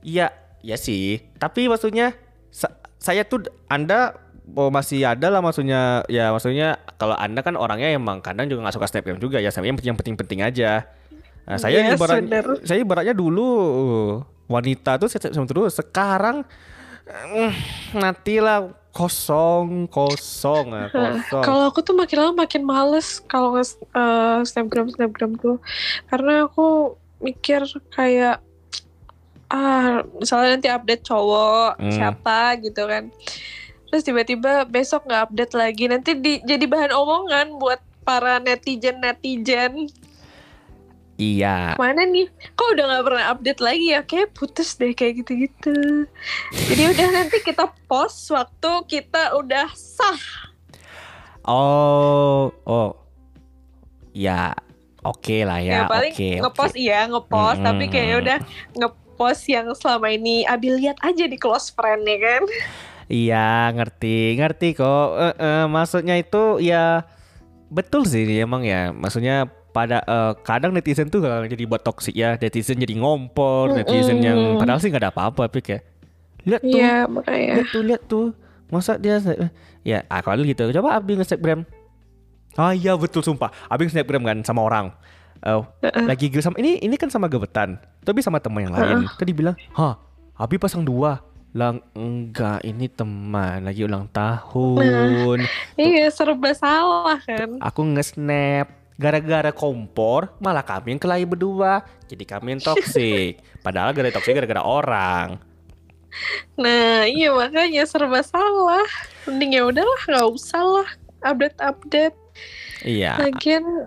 Iya, ya sih. Tapi maksudnya sa- saya tuh Anda oh, masih ada lah maksudnya ya maksudnya kalau Anda kan orangnya emang kadang juga nggak suka snapgram juga ya saya yang penting-penting aja. Nah, saya Yes, ibarat bener. saya ibaratnya dulu wanita tuh saya terus sekarang eh, nantilah kosong kosong ah, kosong. Kalau aku tuh makin lama makin males kalau nge eh, snapgram snapgram tuh, karena aku mikir kayak ah misalnya nanti update cowok Hmm. siapa gitu kan, terus tiba-tiba besok nggak update lagi, nanti di, jadi bahan omongan buat para netizen netizen. Iya. Mana nih? Kok udah nggak pernah update lagi ya? Kayak putus deh kayak gitu-gitu. Jadi udah nanti kita post waktu kita udah sah. Oh, oh. Ya, oke lah ya. Ya, paling oke. ngepost oke. iya ngepost, Mm, tapi mm. udah ngepost yang selama ini Abi lihat aja di close friend ya kan. Iya, ngerti, ngerti kok. Eh, eh, maksudnya itu ya betul sih emang ya. Maksudnya pada eh, kadang netizen tuh kalau jadi buat toksik ya, netizen jadi ngompor, netizen yang padahal sih nggak ada apa-apa, tapi kayak lihat tuh, Iya makanya. lihat tuh, lihat tuh. Masa dia ya, kalau gitu coba Abi nge-snapgram. Ah iya betul sumpah. Abi nge-snapgram kan sama orang. Eh, lagi ge- sama ini ini kan sama gebetan, tapi sama teman yang lain. Tadi bilang, "Hah, Abi pasang dua." Lang enggak, ini teman lagi ulang tahun. Iya serba salah kan. Aku nge-snap. gara-gara kompor malah kami yang kelahi berdua jadi kami yang toksik padahal gara toksik gara-gara orang Nah, iya makanya serba salah. Mending ya udahlah, nggak usah lah update-update. iya Lagian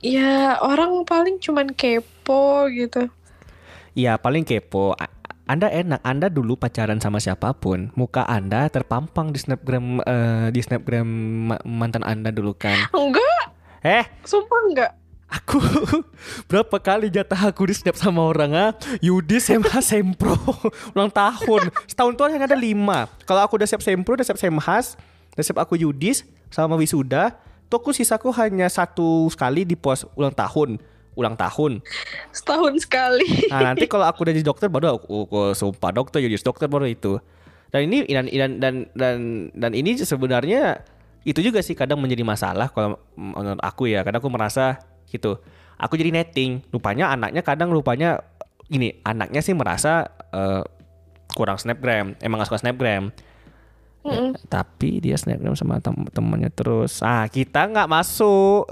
ya orang paling cuman kepo gitu. iya paling kepo anda enak anda dulu pacaran sama siapa pun muka anda terpampang di snapgram eh, di snapgram ma- mantan anda dulu kan? Enggak, eh? Sumpah enggak. Aku berapa kali jatah aku di snap sama orang ah? Yudi Semha Sempro ulang tahun. Setahun tuh hanya ada lima. Kalau aku udah siap Sempro udah siap Semhas udah siap aku Yudis sama wisuda tuh aku sisaku hanya satu sekali di pos ulang tahun ulang tahun. Setahun sekali. nah nanti kalau aku udah jadi dokter baru aku, aku sumpah dokter Yudis dokter baru itu. Dan ini dan dan dan dan, dan ini sebenarnya itu juga sih kadang menjadi masalah kalau menurut aku ya. Kadang aku merasa gitu. Aku jadi netting. Rupanya anaknya kadang rupanya ini anaknya sih merasa eh, kurang snapgram. Emang gak suka snapgram. Mm-mm. tapi dia snapgram sama tem temennya terus. Ah kita nggak masuk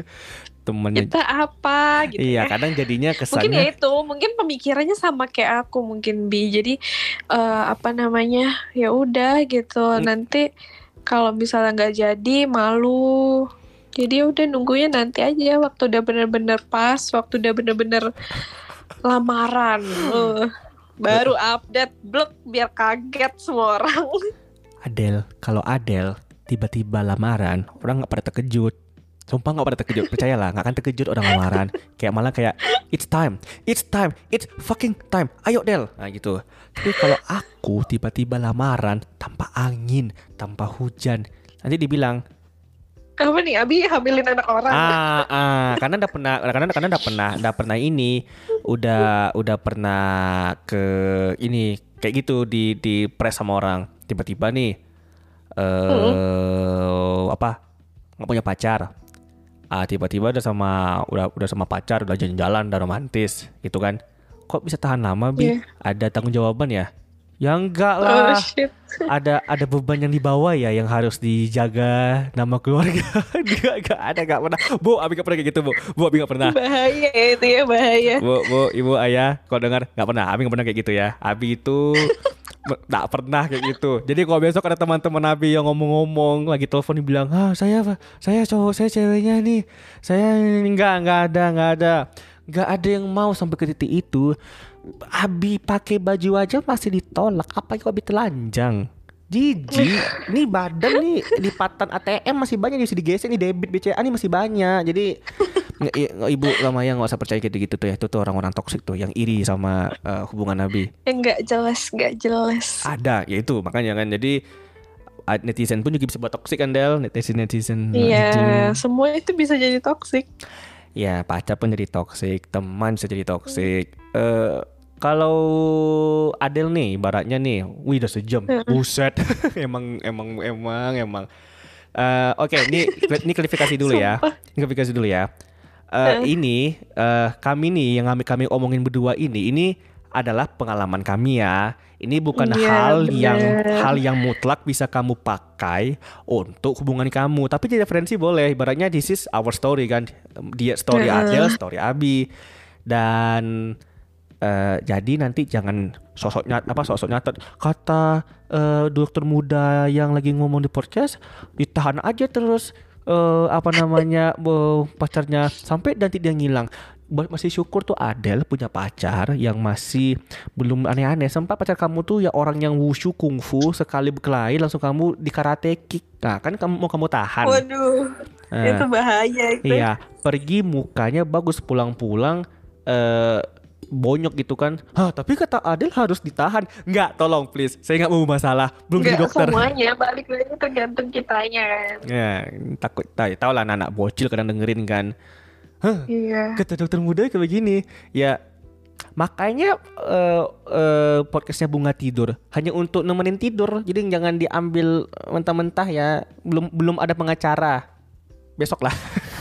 temennya Kita apa gitu iya ya. kadang jadinya Mungkin ya kesannya itu, mungkin pemikirannya sama kayak aku mungkin bi. Jadi eh, apa namanya? Ya udah gitu. Nanti kalau misalnya nggak jadi malu. Jadi ya udah nunggunya nanti aja waktu udah bener-bener pas, waktu udah bener-bener lamaran. Eh, baru update blok biar kaget semua orang. Adel, kalau Adel tiba-tiba lamaran, orang nggak pada terkejut. Sumpah nggak pada terkejut, percayalah nggak akan terkejut orang lamaran. Kayak malah kayak it's time, it's time, it's fucking time. Ayo Del, nah gitu. Tapi kalau aku tiba-tiba lamaran tanpa angin, tanpa hujan, nanti dibilang Apa nih Abi hamilin anak orang? ah ah karena udah pernah karena karena udah pernah udah pernah ini udah udah pernah ke ini kayak gitu di di press sama orang tiba-tiba nih eh apa nggak punya pacar ah tiba-tiba udah sama udah udah sama pacar udah jalan-jalan udah romantis gitu kan. Kok bisa tahan lama bi? Iya. ada tanggung jawaban ya? Ya enggak Oh lah shit. ada ada beban yang dibawa ya yang harus dijaga nama keluarga. Enggak enggak ada enggak pernah. Bu abi enggak pernah kayak gitu bu. Bu abi enggak pernah. Bahaya ya itu ya bahaya. bu bu ibu ayah kalau dengar enggak pernah. Abi enggak pernah kayak gitu ya. Abi itu enggak pernah kayak gitu. Jadi kalau besok ada teman-teman abi yang ngomong-ngomong lagi telepon dibilang ah saya saya cowok saya ceweknya nih. Saya enggak enggak ada enggak ada. Enggak ada yang mau sampai ke titik itu. Abi pakai baju aja masih ditolak. Apalagi kalau Abi telanjang? Jiji, nih badan nih lipatan ATM masih banyak nih bisa digeser nih debit BCA nih masih banyak. Jadi ibu lama yang nggak usah percaya gitu gitu tuh ya. Itu tuh orang-orang toksik tuh yang iri sama eh, hubungan Nabi. Yang nggak jelas, nggak jelas. Ada, ya itu makanya kan. Jadi netizen pun juga bisa buat toksik kan Del, netizen netizen. Iya, semua itu bisa jadi toksik. Ya pacar pun jadi toksik, teman bisa jadi toksik. Eh kalau Adel nih, ibaratnya nih, wih udah sejam, buset, emang emang emang emang. Eh, Oke, ini ini klarifikasi dulu ya, ini klarifikasi dulu ya. Eh, Ini eh, kami nih yang kami kami omongin berdua ini, ini adalah pengalaman kami ya. Ini bukan Iya, hal yang bener. hal yang mutlak bisa kamu pakai untuk hubungan kamu. Tapi jadi referensi boleh. Ibaratnya this is our story kan. Dia story Heeh. Adel, story Abi. Dan eh, jadi nanti jangan sosok nyat apa sosok nyatet kata eh, dokter muda yang lagi ngomong di podcast ditahan aja terus eh, apa namanya eh, pacarnya sampai nanti dia ngilang masih syukur tuh Adel punya pacar yang masih belum aneh-aneh sempat pacar kamu tuh ya orang yang wushu kungfu sekali berkelahi langsung kamu di karate kick nah kan kamu mau kamu tahan Waduh, Nah. itu bahaya itu. Iya, pergi mukanya bagus pulang-pulang eh bonyok gitu kan. Hah, tapi kata Adel harus ditahan. Enggak, tolong please. Saya nggak mau masalah. Belum jadi Nggak dokter. semuanya, balik lagi tergantung kitanya kan. Ya, takut tahu tahu lah anak bocil kadang dengerin kan. Hah, Iya. kata dokter muda kayak begini. Ya makanya eh eh, podcastnya bunga tidur hanya untuk nemenin tidur jadi jangan diambil mentah-mentah ya belum belum ada pengacara besok lah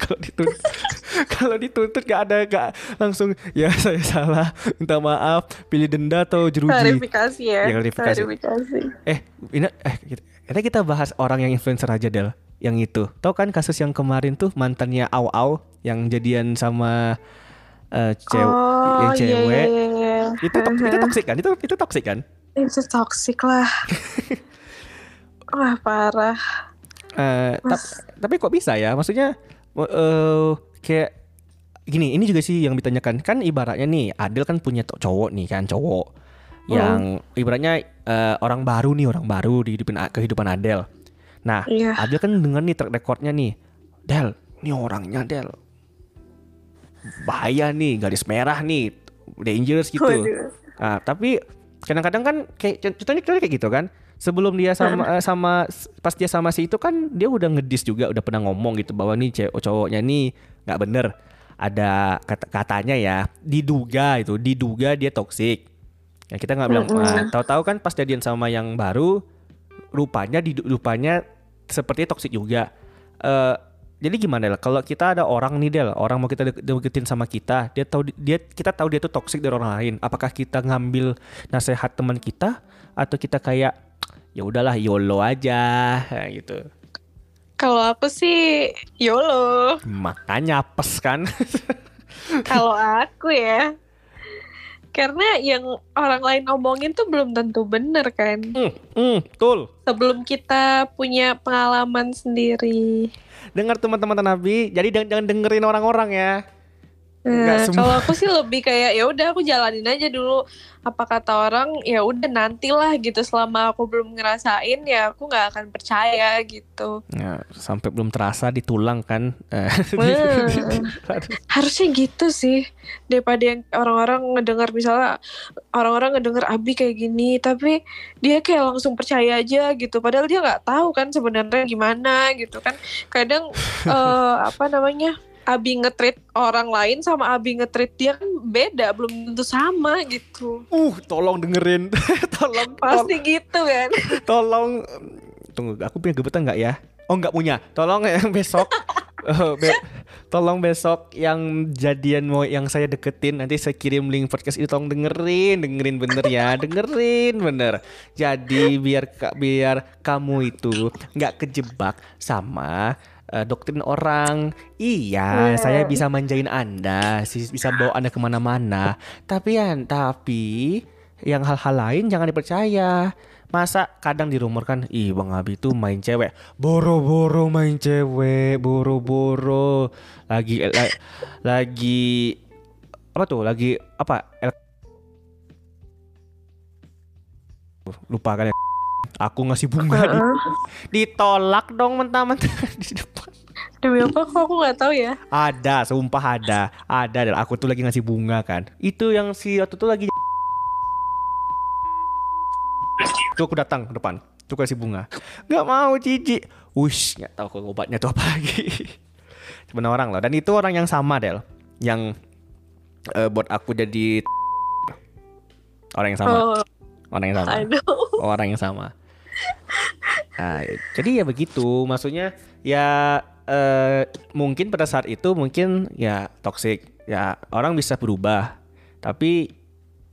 kalau dituntut kalau dituntut gak ada gak langsung ya saya salah minta maaf pilih denda atau jeruji Klarifikasi ya. Ya, klarifikasi. Klarifikasi. eh ini eh kita, kita- bahas orang yang influencer aja Del yang itu. Tahu kan kasus yang kemarin tuh mantannya Au Au yang jadian sama eh, cew- oh, yang iya, cewek. iya, iya. Itu tok- itu toksik kan? Itu itu toksik kan? Itu toxic lah. Wah, parah. Tap- tapi kok bisa ya? Maksudnya eh kayak gini, ini juga sih yang ditanyakan. Kan ibaratnya nih, Adel kan punya cowok nih kan, cowok yang ibaratnya eh, orang baru nih, orang baru di kehidupan kehidupan Adel. Nah, Iya. Adel kan denger nih track recordnya nih, Del, ini orangnya Del, bahaya nih, garis merah nih, dangerous gitu. Nah, tapi kadang-kadang kan kayak contohnya kayak gitu kan. Sebelum dia sama eh, sama pas dia sama si itu kan dia udah ngedis juga, udah pernah ngomong gitu bahwa nih cewek cowoknya nih nggak bener. Ada kata katanya ya, diduga itu, diduga dia toksik. Ya kita nggak bilang, nah, tahu-tahu kan pas jadian sama yang baru, rupanya di rupanya seperti toksik juga. Eh jadi gimana Del? Kalau kita ada orang nih Del, orang mau kita dek- deketin sama kita, dia tahu di- dia kita tahu dia tuh toksik dari orang lain. Apakah kita ngambil nasihat teman kita atau kita kayak ya udahlah YOLO aja gitu. Kalau aku sih YOLO. Makanya apes kan. Kalau aku ya. Karena yang orang lain omongin tuh belum tentu bener kan. hmm, hmm, betul. Sebelum kita punya pengalaman sendiri. Dengar teman-teman Nabi, jadi jangan dengerin orang-orang ya. Nah, kalau aku sih lebih kayak ya udah aku jalanin aja dulu. Apa kata orang ya udah nantilah gitu. Selama aku belum ngerasain ya aku nggak akan percaya gitu. Ya, sampai belum terasa di tulang kan. Harusnya gitu sih daripada yang orang-orang ngedengar misalnya orang-orang ngedengar Abi kayak gini tapi dia kayak langsung percaya aja gitu. Padahal dia nggak tahu kan sebenarnya gimana gitu kan. Kadang eh, apa namanya Abi ngetreat orang lain sama Abi ngetreat dia kan beda belum tentu sama gitu. Uh, tolong dengerin. tolong, tol- pasti gitu kan. Tolong. Tunggu aku punya gebetan nggak ya? Oh nggak punya. Tolong yang besok. Eh, be- tolong besok yang jadian mau yang saya deketin nanti saya kirim link podcast ini tolong dengerin dengerin bener ya. Dengerin bener. Jadi biar biar kamu itu nggak kejebak sama eh, doktrin orang. Iya Iya. saya bisa manjain anda bisa bawa anda ke mana-mana. Tapi ya tapi yang hal-hal lain jangan dipercaya. Masa kadang dirumorkan ih bang Abi tuh main cewek. Boro-boro main cewek boro-boro. Lagi la- lagi apa tuh? Lagi apa? El- lupa kan ya aku ngasih bunga di- ditolak dong mentah-mentah di depan. Demi apa? Kok aku nggak tahu ya? Ada sumpah ada. Ada dan aku tuh lagi ngasih bunga kan. Itu yang si waktu itu lagi tuh aku datang ke depan. Tuh kasih bunga. Nggak mau cici. Wush, nggak tahu kok obatnya tuh apa lagi. Sebenarnya orang loh. Dan itu orang yang sama Del. Yang eh, buat aku jadi orang yang sama. Oh. Orang yang sama. Orang yang sama. Nah, jadi ya begitu, maksudnya ya eh, mungkin pada saat itu mungkin ya toxic, ya orang bisa berubah, tapi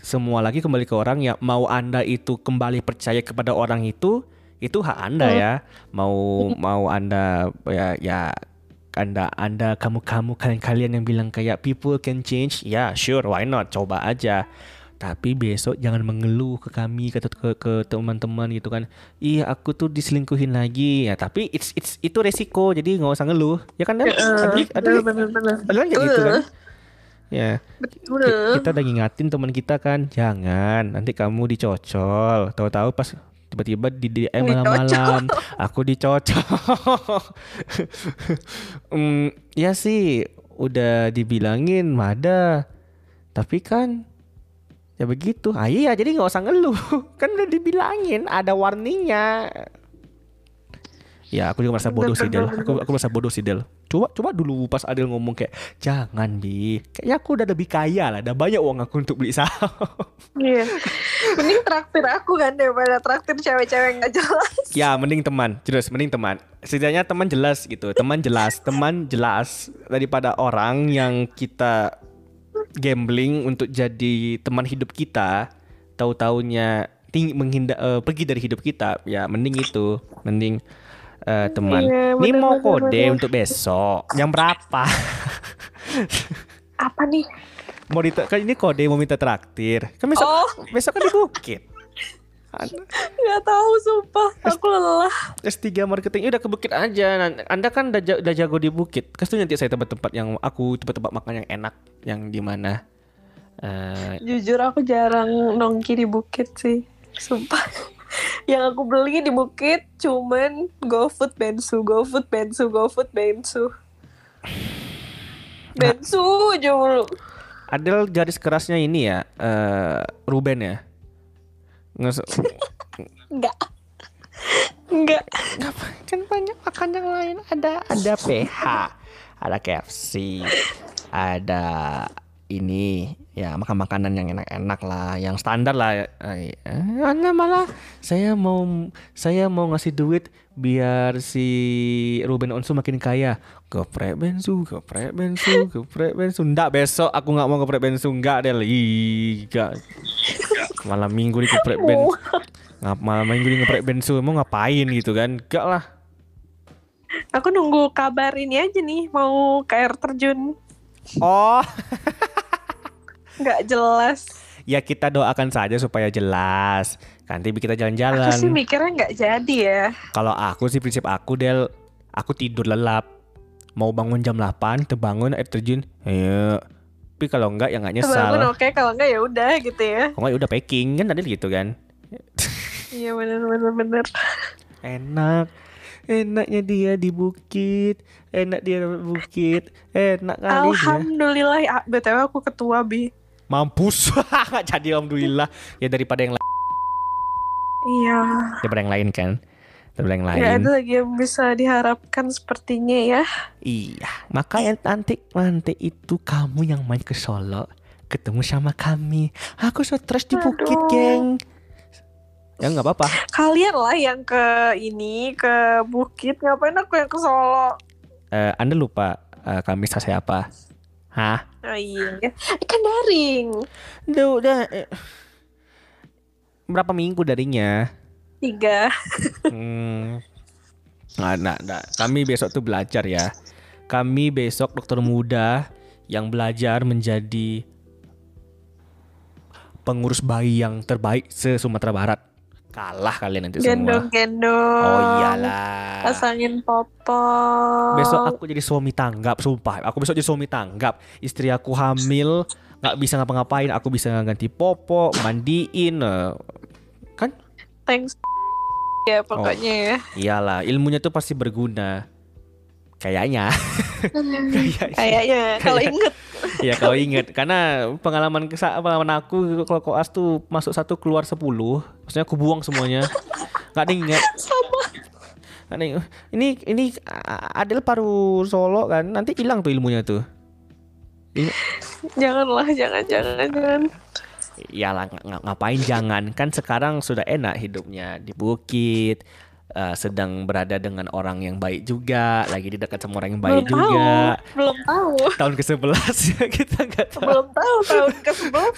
semua lagi kembali ke orang ya mau anda itu kembali percaya kepada orang itu itu hak anda ya. Mau mau anda ya ya anda anda kamu kamu kalian kalian yang bilang kayak people can change ya sure why not? Coba aja tapi besok jangan mengeluh ke kami ke ke, ke teman-teman gitu kan. Iya aku tuh diselingkuhin lagi. Ya tapi it's it's itu resiko. Jadi nggak usah ngeluh. Ya kan Dan? ada ada ada gitu kan? Ya betul. kita udah ngingatin teman kita kan. Jangan nanti kamu dicocol. Tahu-tahu pas tiba-tiba di DM malam-malam aku dicocol. Hmm, ya sih udah dibilangin mada. Tapi kan ya begitu. Ah iya jadi nggak usah ngeluh. Kan udah dibilangin ada warningnya ya aku juga merasa bodoh sih Del. Aku aku merasa bodoh sih Del. Coba coba dulu pas Adel ngomong kayak jangan bi. Kayaknya aku udah lebih kaya lah. Udah banyak uang aku untuk beli saham. Iya. Mending traktir aku kan daripada traktir cewek-cewek nggak jelas. ya mending teman. Jelas mending teman. Setidaknya teman jelas gitu. Teman jelas teman jelas daripada orang yang kita gambling untuk jadi teman hidup kita tahu taunya tinggi menghindar pergi dari hidup kita ya mending itu mending eh, teman. Iya, Ini bener, mau bener, kode bener. untuk besok. Jam berapa? Apa nih? mau kan ini kode mau minta traktir. Kan besok Oh, besok kan di Bukit. Anda- nggak tahu sumpah. Aku lelah. S3 marketing ya udah ke Bukit aja. Anda kan udah, ja- udah jago di Bukit. Kasih nanti saya tempat-tempat yang aku tempat-tempat makan yang enak yang di mana. Eh, Jujur aku jarang nongki di bukit sih. Sumpah. Yang aku beli di bukit cuman GoFood Bensu, GoFood Bensu, GoFood Bensu. Bensu aja mulu. Adel garis kerasnya ini ya, eh Ruben ya. Nges Enggak. Enggak. kan banyak makan yang lain ada ada PH, ada KFC, ada ini ya makan makanan yang enak-enak lah, yang standar lah. Eh, Anda malah saya mau saya mau ngasih duit biar si Ruben Onsu makin kaya. Geprek bensu, geprek bensu, geprek bensu. Nggak besok aku nggak mau geprek bensu, nggak Del. Ih, nggak. Malam minggu di geprek bensu. Ngap malam minggu di geprek bensu mau ngapain gitu kan? Enggak lah. Aku nunggu kabar ini aja nih mau ke air terjun. Oh, Nggak jelas. ya kita doakan saja supaya jelas. Nanti kita Aku sih jalan-jalan. mikirnya nggak jadi ya. Kalau aku sih prinsip aku Del, aku tidur lelap. Mau bangun jam 8, terbangun air terjun. Ayo. Tapi kalau enggak ya enggak Bangun nyesal. oke kalau nggak ya udah gitu ya. Kalau enggak ya udah packing kan tadi gitu kan. Iya bener bener bener. Enak. Enaknya dia di bukit. Enak dia di bukit. Enak kali. Alhamdulillah. Ah, btw aku ketua bi. Mampus. Jadi alhamdulillah. Ya daripada yang lain. Iya. Daripada yang lain kan. Daripada yang lain. Ya ada lagi yang bisa diharapkan sepertinya ya. Iya, makanya nanti nanti itu kamu yang main ke Solo, ketemu sama kami. Aku stres di Bukit, Aduh. geng. Ya nggak apa-apa. Kalian lah yang ke ini ke bukit ngapain aku yang ke Solo? Eh, anda lupa eh, kami saya apa? Hah? Oh iya. Kan daring. Udah, udah. eh. Berapa minggu darinya? Tiga. Hmm. Nah, nah, nah, kami besok tuh belajar ya. Kami besok dokter muda yang belajar menjadi pengurus bayi yang terbaik se Sumatera Barat. Kalah kalian nanti semua. Gendong-gendong. Oh iyalah. Pasangin popo. Besok aku jadi suami tanggap, sumpah. Aku besok jadi suami tanggap. Istri aku hamil, nggak bisa ngapa-ngapain. Aku bisa ganti popo, mandiin. eh. Kan Thanks. Ya pokoknya ya. iyalah, ilmunya tuh pasti berguna. Kayaknya. Kayaknya. Kayaknya kalau inget. ya kalau inget karena pengalaman pengalaman aku kalau koas tuh masuk satu keluar sepuluh maksudnya aku buang semuanya nggak ada ingat Sama. Ini ini a- Adel paru Solo kan nanti hilang tuh ilmunya tuh Janganlah, jangan, jangan, jangan. Ya lah ng- ng- ngapain jangan? Kan sekarang sudah enak hidupnya di bukit eh, sedang berada dengan orang yang baik juga lagi di dekat sama orang yang baik belum juga. tahu, belum tahu, tahun ke 11 ya kita nggak tahu. Belum tahu tahun ke sebelas.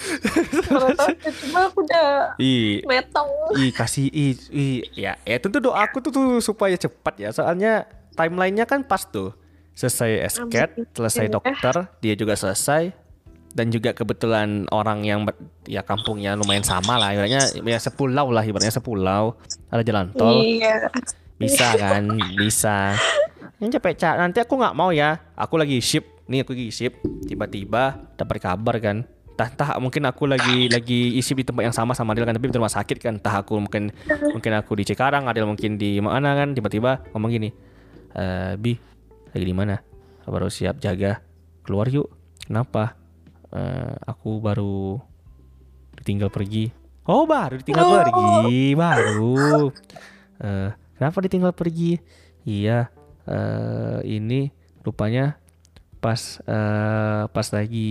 Tahun ke cuma aku udah Ih, metong. Ih kasih ih, ih. Ya ya tentu doa aku tuh, tuh supaya cepat ya. Soalnya timelinenya kan pas tuh. Selesai esket selesai Ya. dokter dia juga selesai dan juga kebetulan orang yang ya kampungnya lumayan sama lah ibaratnya ya sepulau lah ibaratnya sepulau. Ada jalan tol. Iya. bisa kan? Bisa. Ini capek cak nanti aku nggak mau ya. Aku lagi ship nih aku lagi ship tiba-tiba dapat kabar kan. Entah, entah mungkin aku lagi lagi isi di tempat yang sama sama Adel kan tapi di rumah sakit kan. Entah aku mungkin mungkin aku di Cikarang Adel mungkin di mana kan. Tiba-tiba ngomong gini eh bi lagi di mana? Baru siap jaga. Keluar yuk. Kenapa Eh, aku baru ditinggal pergi oh baru ditinggal Oh. pergi baru Eh, kenapa ditinggal pergi? Iya, eh ini rupanya pas eh, pas lagi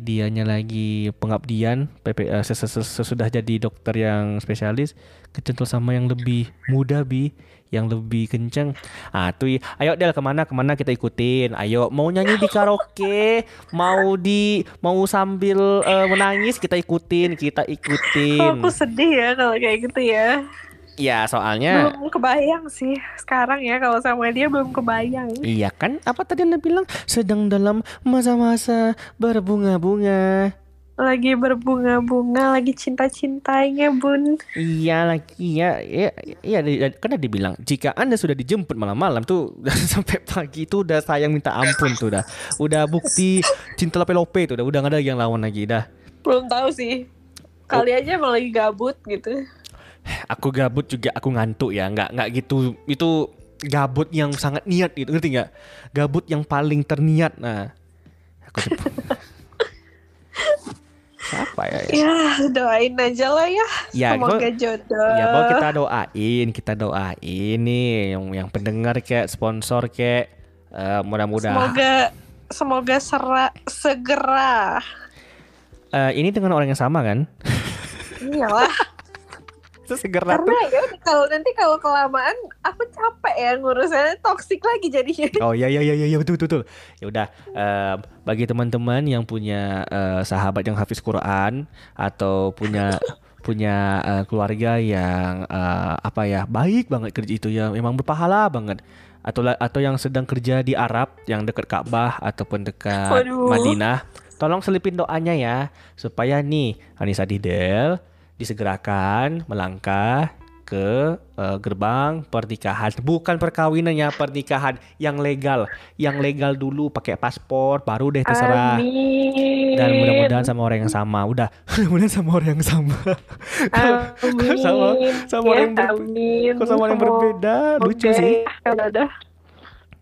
dianya lagi pengabdian PP ses- ses- sesudah jadi dokter yang spesialis kecentol sama yang lebih muda bi yang lebih kenceng. Ah tuh ayo Del ke mana? Ke mana kita ikutin? Ayo mau nyanyi di karaoke? Mau di mau sambil eh, menangis? Kita ikutin kita Kok ikutin aku sedih ya kalau kayak gitu ya. Ya soalnya belum kebayang sih. Sekarang ya kalau sama dia belum kebayang. Iya kan? Apa tadi anda bilang? Sedang dalam masa-masa berbunga-bunga? Lagi berbunga-bunga, lagi cinta-cintanya bun. Iya lagi ya, iya, iya di- kan tadi bilang jika anda sudah dijemput malam-malam tuh sampai pagi itu udah sayang minta ampun tuh udah, udah bukti cinta lope-lope tuh udah, udah gak ada yang lawan lagi dah. Belum tahu sih. Kali aja emang lagi gabut gitu. Aku gabut juga aku ngantuk ya, nggak nggak gitu itu gabut yang sangat niat gitu ngerti nggak? Gabut yang paling terniat nah. Aku. Siapa ya? ya? Ya doain aja lah ya. Ya, Semoga gua- jodoh. Ya bahwa kita doain, kita doain nih yang yang pendengar kayak sponsor kayak eh, mudah-mudahan Semoga semoga sera, segera. Eh, ini dengan orang yang sama kan? Iyalah. Itu segera tuh. Karena ya kalau nanti kalau kelamaan aku capek ya ngurusnya toksik lagi jadinya. Oh iya iya iya iya betul betul. betul. Ya udah eh, bagi teman-teman yang punya eh, sahabat yang hafiz Quran atau punya punya eh, keluarga yang eh, apa ya baik banget kerja itu ya memang berpahala banget atau atau yang sedang kerja di Arab yang dekat Ka'bah ataupun dekat. Madinah tolong selipin doanya ya supaya nih Anissa Didel disegerakan melangkah ke eh, gerbang pernikahan. Bukan perkawinan ya pernikahan yang legal. Yang legal dulu pakai paspor baru deh terserah. Amin. dan mudah-mudahan sama orang yang sama. Udah mudah-mudahan sama orang yang sama. Amin. sama sama Ya, orang yang ber- amin. kok sama orang yang berbeda? Lucu sih.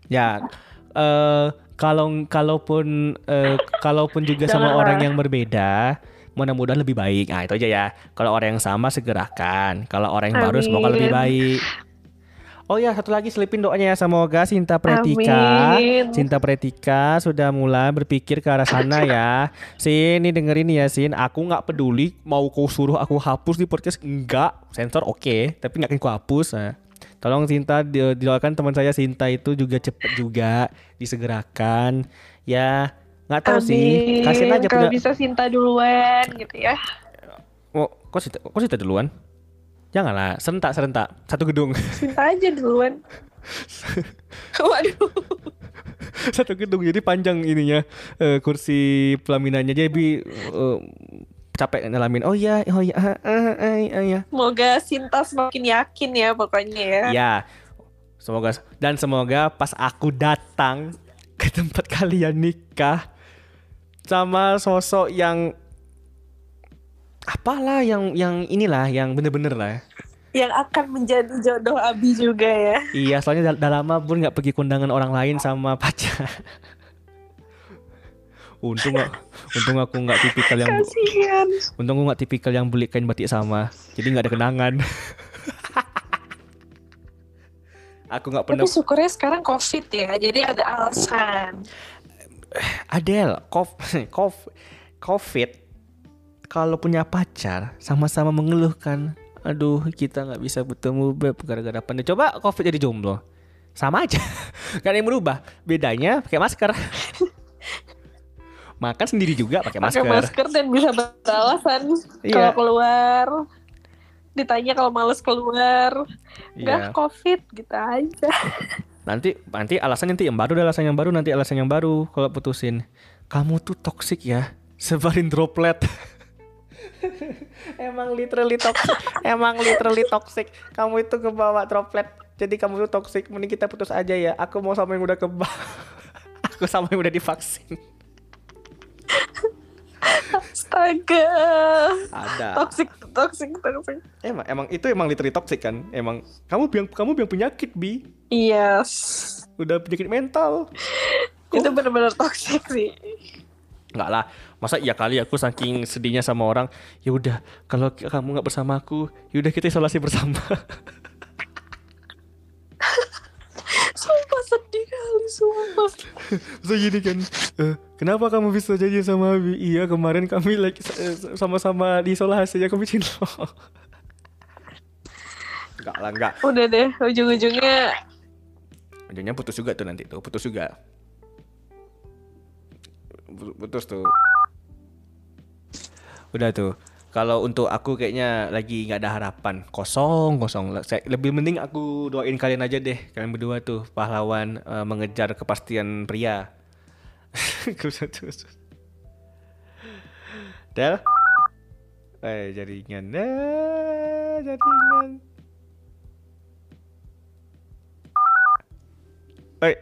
ya eh kalau kalaupun eh, kalaupun juga sama orang yang berbeda mudah-mudahan lebih baik. Nah itu aja ya. Kalau orang yang sama segerakan. Kalau orang yang baru semoga lebih Amin. baik. Oh ya satu lagi selipin doanya. Ya semoga Sinta Pretika Amin. Sinta Pretika sudah mulai berpikir ke arah sana ya. Sin ini dengerin ya Sin. Aku nggak peduli mau kau suruh aku hapus di podcast. Enggak Sensor oke. Tapi nggak akan ku hapus. Nah. Tolong Sinta di- didoakan teman saya Sinta itu juga cepet juga Disegerakan. Ya nggak tahu sih Kasihin aja Kalau punya bisa Sinta duluan gitu ya. oh, kok, Sinta, kok Sinta duluan? Janganlah serentak serentak Satu gedung Sinta aja duluan. Waduh. satu gedung jadi panjang ininya eh, kursi pelaminannya jadi eh, capek ngalamin oh iya oh iya ah, ah, ah, ah, iya Semoga Sinta semakin yakin ya pokoknya ya. ya semoga dan semoga pas aku datang ke tempat kalian nikah sama sosok yang apalah yang yang inilah yang bener-bener lah ya. Yang akan menjadi jodoh Abi juga ya. iya soalnya dah, dah lama pun nggak pergi kondangan orang lain sama pacar untung nggak untung aku nggak tipikal yang Kasihan. Untung gue gak tipikal yang beli kain batik sama Jadi gak ada kenangan Aku gak pernah Tapi syukurnya sekarang COVID ya. Jadi ada alasan. Adel kof, kof, Covid Kalau punya pacar Sama-sama mengeluhkan Aduh kita gak bisa bertemu beb Gara-gara pandemi Coba covid jadi jomblo Sama aja Gak ada yang berubah Bedanya pakai masker Makan sendiri juga pakai Pakai masker masker dan bisa beralasan Iya. kalau keluar. Ditanya kalau males keluar. Enggak Iya. COVID gitu aja. Nanti nanti alasan nanti yang baru alasan yang baru nanti alasan yang baru kalau putusin. Kamu tuh toxic ya. Sebarin droplet. Emang literally toxic. Emang literally toxic. Kamu itu kebawa droplet. Jadi kamu tuh toxic. Mending kita putus aja ya. Aku mau sama yang udah keba. Aku sama yang udah divaksin. Astaga. Ada. Toxic, toxic, toxic. Emang emang itu emang literally toxic kan. Emang kamu bilang kamu bilang penyakit bi. Yes. Udah penyakit mental. Itu benar-benar toxic sih. Enggak lah, masa iya kali aku saking sedihnya sama orang. Ya udah, kalau kamu nggak bersama aku, ya udah kita isolasi bersama. Sumpah sedih kali, sumpah. so gini kan, "Eh, kenapa kamu bisa jadi sama Abi? Iya kemarin kami like eh, sama-sama di isolasi ya kami cinta. enggak lah, enggak. Udah deh, ujung-ujungnya Ujungnya putus juga tuh nanti tuh, putus juga. Pu- Putus tuh. Udah tuh. Kalau untuk aku kayaknya lagi nggak ada harapan. Kosong kosong. Lebih mending aku doain kalian aja deh. Kalian berdua tuh pahlawan eh, mengejar kepastian pria. Del? Eh jaringan eh, jaringan. Eh.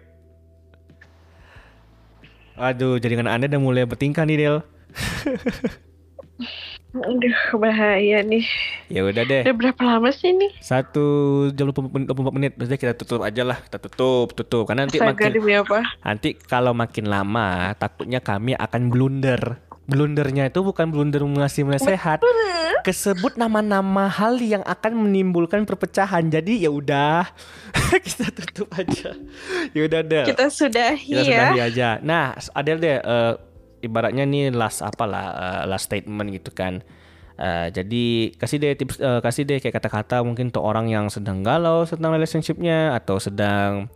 Aduh, jaringan Anda udah mulai bertingkah nih, Del. Aduh, bahaya nih. Ya udah deh. Udah berapa lama sih nih? Satu jam 24 menit, 24 menit. Maksudnya kita tutup aja lah. Kita tutup, tutup. Karena nanti Astaga, makin demi apa? nanti kalau makin lama takutnya kami akan blunder. Blundernya itu bukan blunder mengasih nasihat. Kesebut nama-nama hal yang akan menimbulkan perpecahan. Jadi ya udah kita tutup aja. Ya udah deh. Kita sudahi Kita ya. sudahi aja. Nah, Adel deh eh, ibaratnya nih last apalah eh, last statement gitu kan. Eh, jadi kasih deh tips eh, kasih deh kayak kata-kata mungkin untuk orang yang sedang galau tentang relationshipnya atau sedang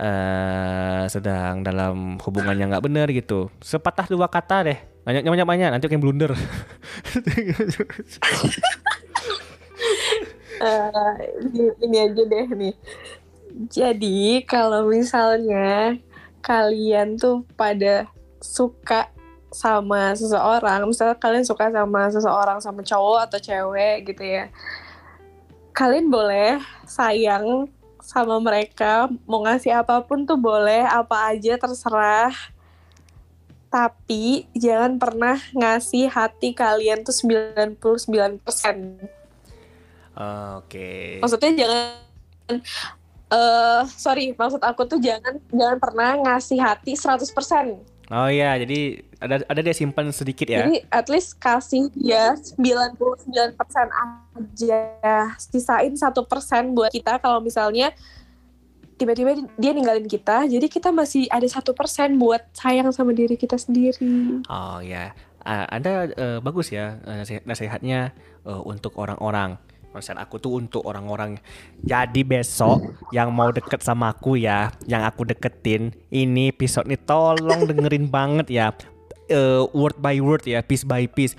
eh sedang dalam hubungan yang nggak benar gitu. Sepatah dua kata deh. Banyak banyak banyak nanti kayak blunder. Ini, ini aja deh nih. Jadi kalau misalnya kalian tuh pada suka sama seseorang, misalnya kalian suka sama seseorang sama cowok atau cewek gitu ya, kalian boleh sayang sama mereka, mau ngasih apa pun tuh boleh, apa aja terserah. Tapi jangan pernah ngasih hati kalian tuh 99%. Oke. maksudnya jangan eh sorry maksud aku tuh jangan jangan pernah ngasih hati 100% Oh iya, jadi ada ada dia simpan sedikit ya. jadi at least kasih dia 99% aja sisain satu persen buat kita kalau misalnya tiba-tiba dia ninggalin kita jadi kita masih ada satu persen buat sayang sama diri kita sendiri Oh ya, Ah, Anda eh, bagus ya nasihat- nasihatnya eh, untuk orang-orang. Nasihat aku tuh untuk orang-orang. Jadi besok yang mau deket sama aku ya, yang aku deketin, ini episode nih tolong dengerin banget ya, Eh, word by word ya, piece by piece.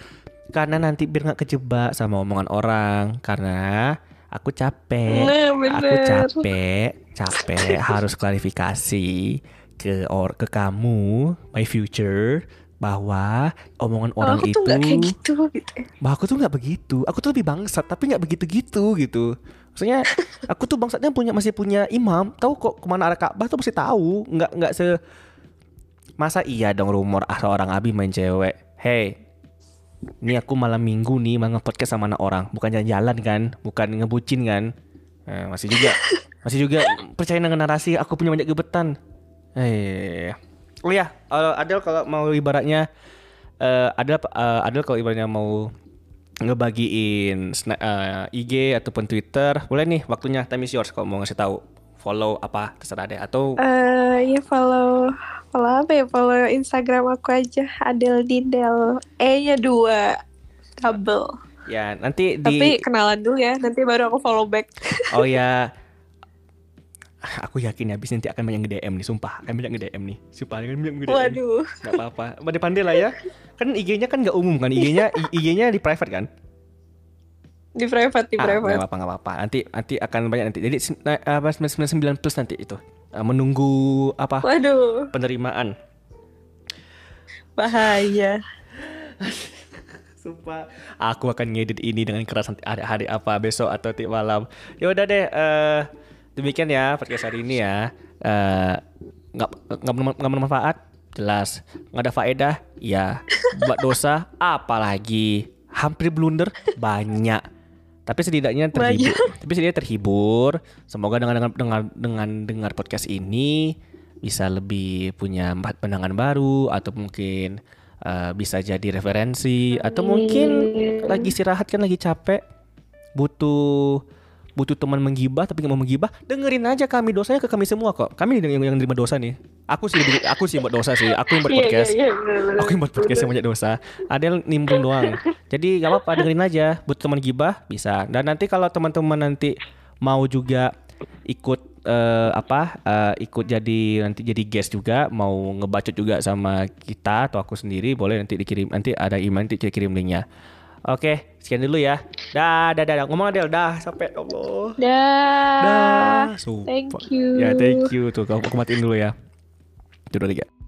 Karena nanti biar nggak kejebak sama omongan orang. Karena aku capek. nah Aku capek, capek harus klarifikasi ke or ke kamu, my future, bahwa omongan orang aku itu, tuh nggak kayak gitu gitu bahwa aku tuh nggak begitu. Aku tuh lebih bangsat, tapi nggak begitu gitu gitu. Maksudnya, aku tuh bangsatnya punya masih punya imam. Tahu kok ke mana arah Ka'bah tuh pasti tahu. Nggak nggak se masa iya dong rumor ah seorang abi main cewek. Hey, ini aku malam minggu nih mau nge-podcast sama anak orang, bukan jalan-jalan kan, bukan ngebucin kan. Eh, masih juga, masih juga percaya dengan narasi aku punya banyak gebetan. Eh, oh ya, eh, Adel kalau mau ibaratnya, eh, Adel, eh, Adel kalau ibaratnya mau ngebagiin eh, IG ataupun Twitter, boleh nih waktunya time is yours kalau mau ngasih tahu follow apa terserah deh. Atau Eh, ya follow follow apa ya? Follow Instagram aku aja Adel Dindel E nya dua double. Ya nanti di tapi kenalan dulu ya nanti baru aku follow back. Oh ya Aku yakin ya, abis nanti akan banyak nge-DM nih, sumpah. Akan banyak nge-DM nih. Sumpah, akan banyak nge-DM waduh. Gak apa-apa, pandai-pandai lah ya. Kan IG-nya kan gak umum kan, IG-nya IG-nya di private kan? Di private di Ah, private. Gak apa-apa, gak apa-apa. Nanti nanti akan banyak nanti. Jadi apa 99 plus nanti itu. Eh, Menunggu apa waduh. penerimaan. Bahaya. Sumpah. Aku akan ngedit ini dengan keras nanti hari-hari apa Besok atau nanti malam. Ya udah deh eh, Demikian ya podcast hari ini ya. Eh, nggak berma- nggak bermanfaat. Jelas. Nggak ada faedah. Ya buat dosa apalagi. Hampir blunder banyak. Tapi setidaknya terhibur. Tapi setidaknya terhibur. Semoga dengan dengan dengan dengan dengar podcast ini bisa lebih punya pandangan baru atau mungkin eh, bisa jadi referensi atau mungkin lagi istirahat kan lagi capek butuh butuh teman menggibah tapi nggak mau menggibah dengerin aja kami. Dosanya ke kami semua kok. Kami yang yang nerima dosa nih. Aku sih lebih- aku sih yang buat dosa sih. Aku yang buat Iya, podcast. iya, iya, bener-bener. aku yang buat podcast yang banyak dosa. Ada yang nimbrung doang. Jadi nggak apa-apa dengerin aja. Buat teman gibah bisa. Dan nanti kalau teman-teman nanti mau juga ikut eh, apa eh, ikut jadi nanti jadi guest juga mau ngebacot juga sama kita atau aku sendiri boleh nanti dikirim nanti ada email nanti kirim linknya Oke, sekian dulu ya. Dah, dah, dah, dah. ngomong Adel, dah, sampai ya Allah. Dah. Dah, Thank you. Ya, thank you tuh. Aku matiin dulu ya. Udah tiga.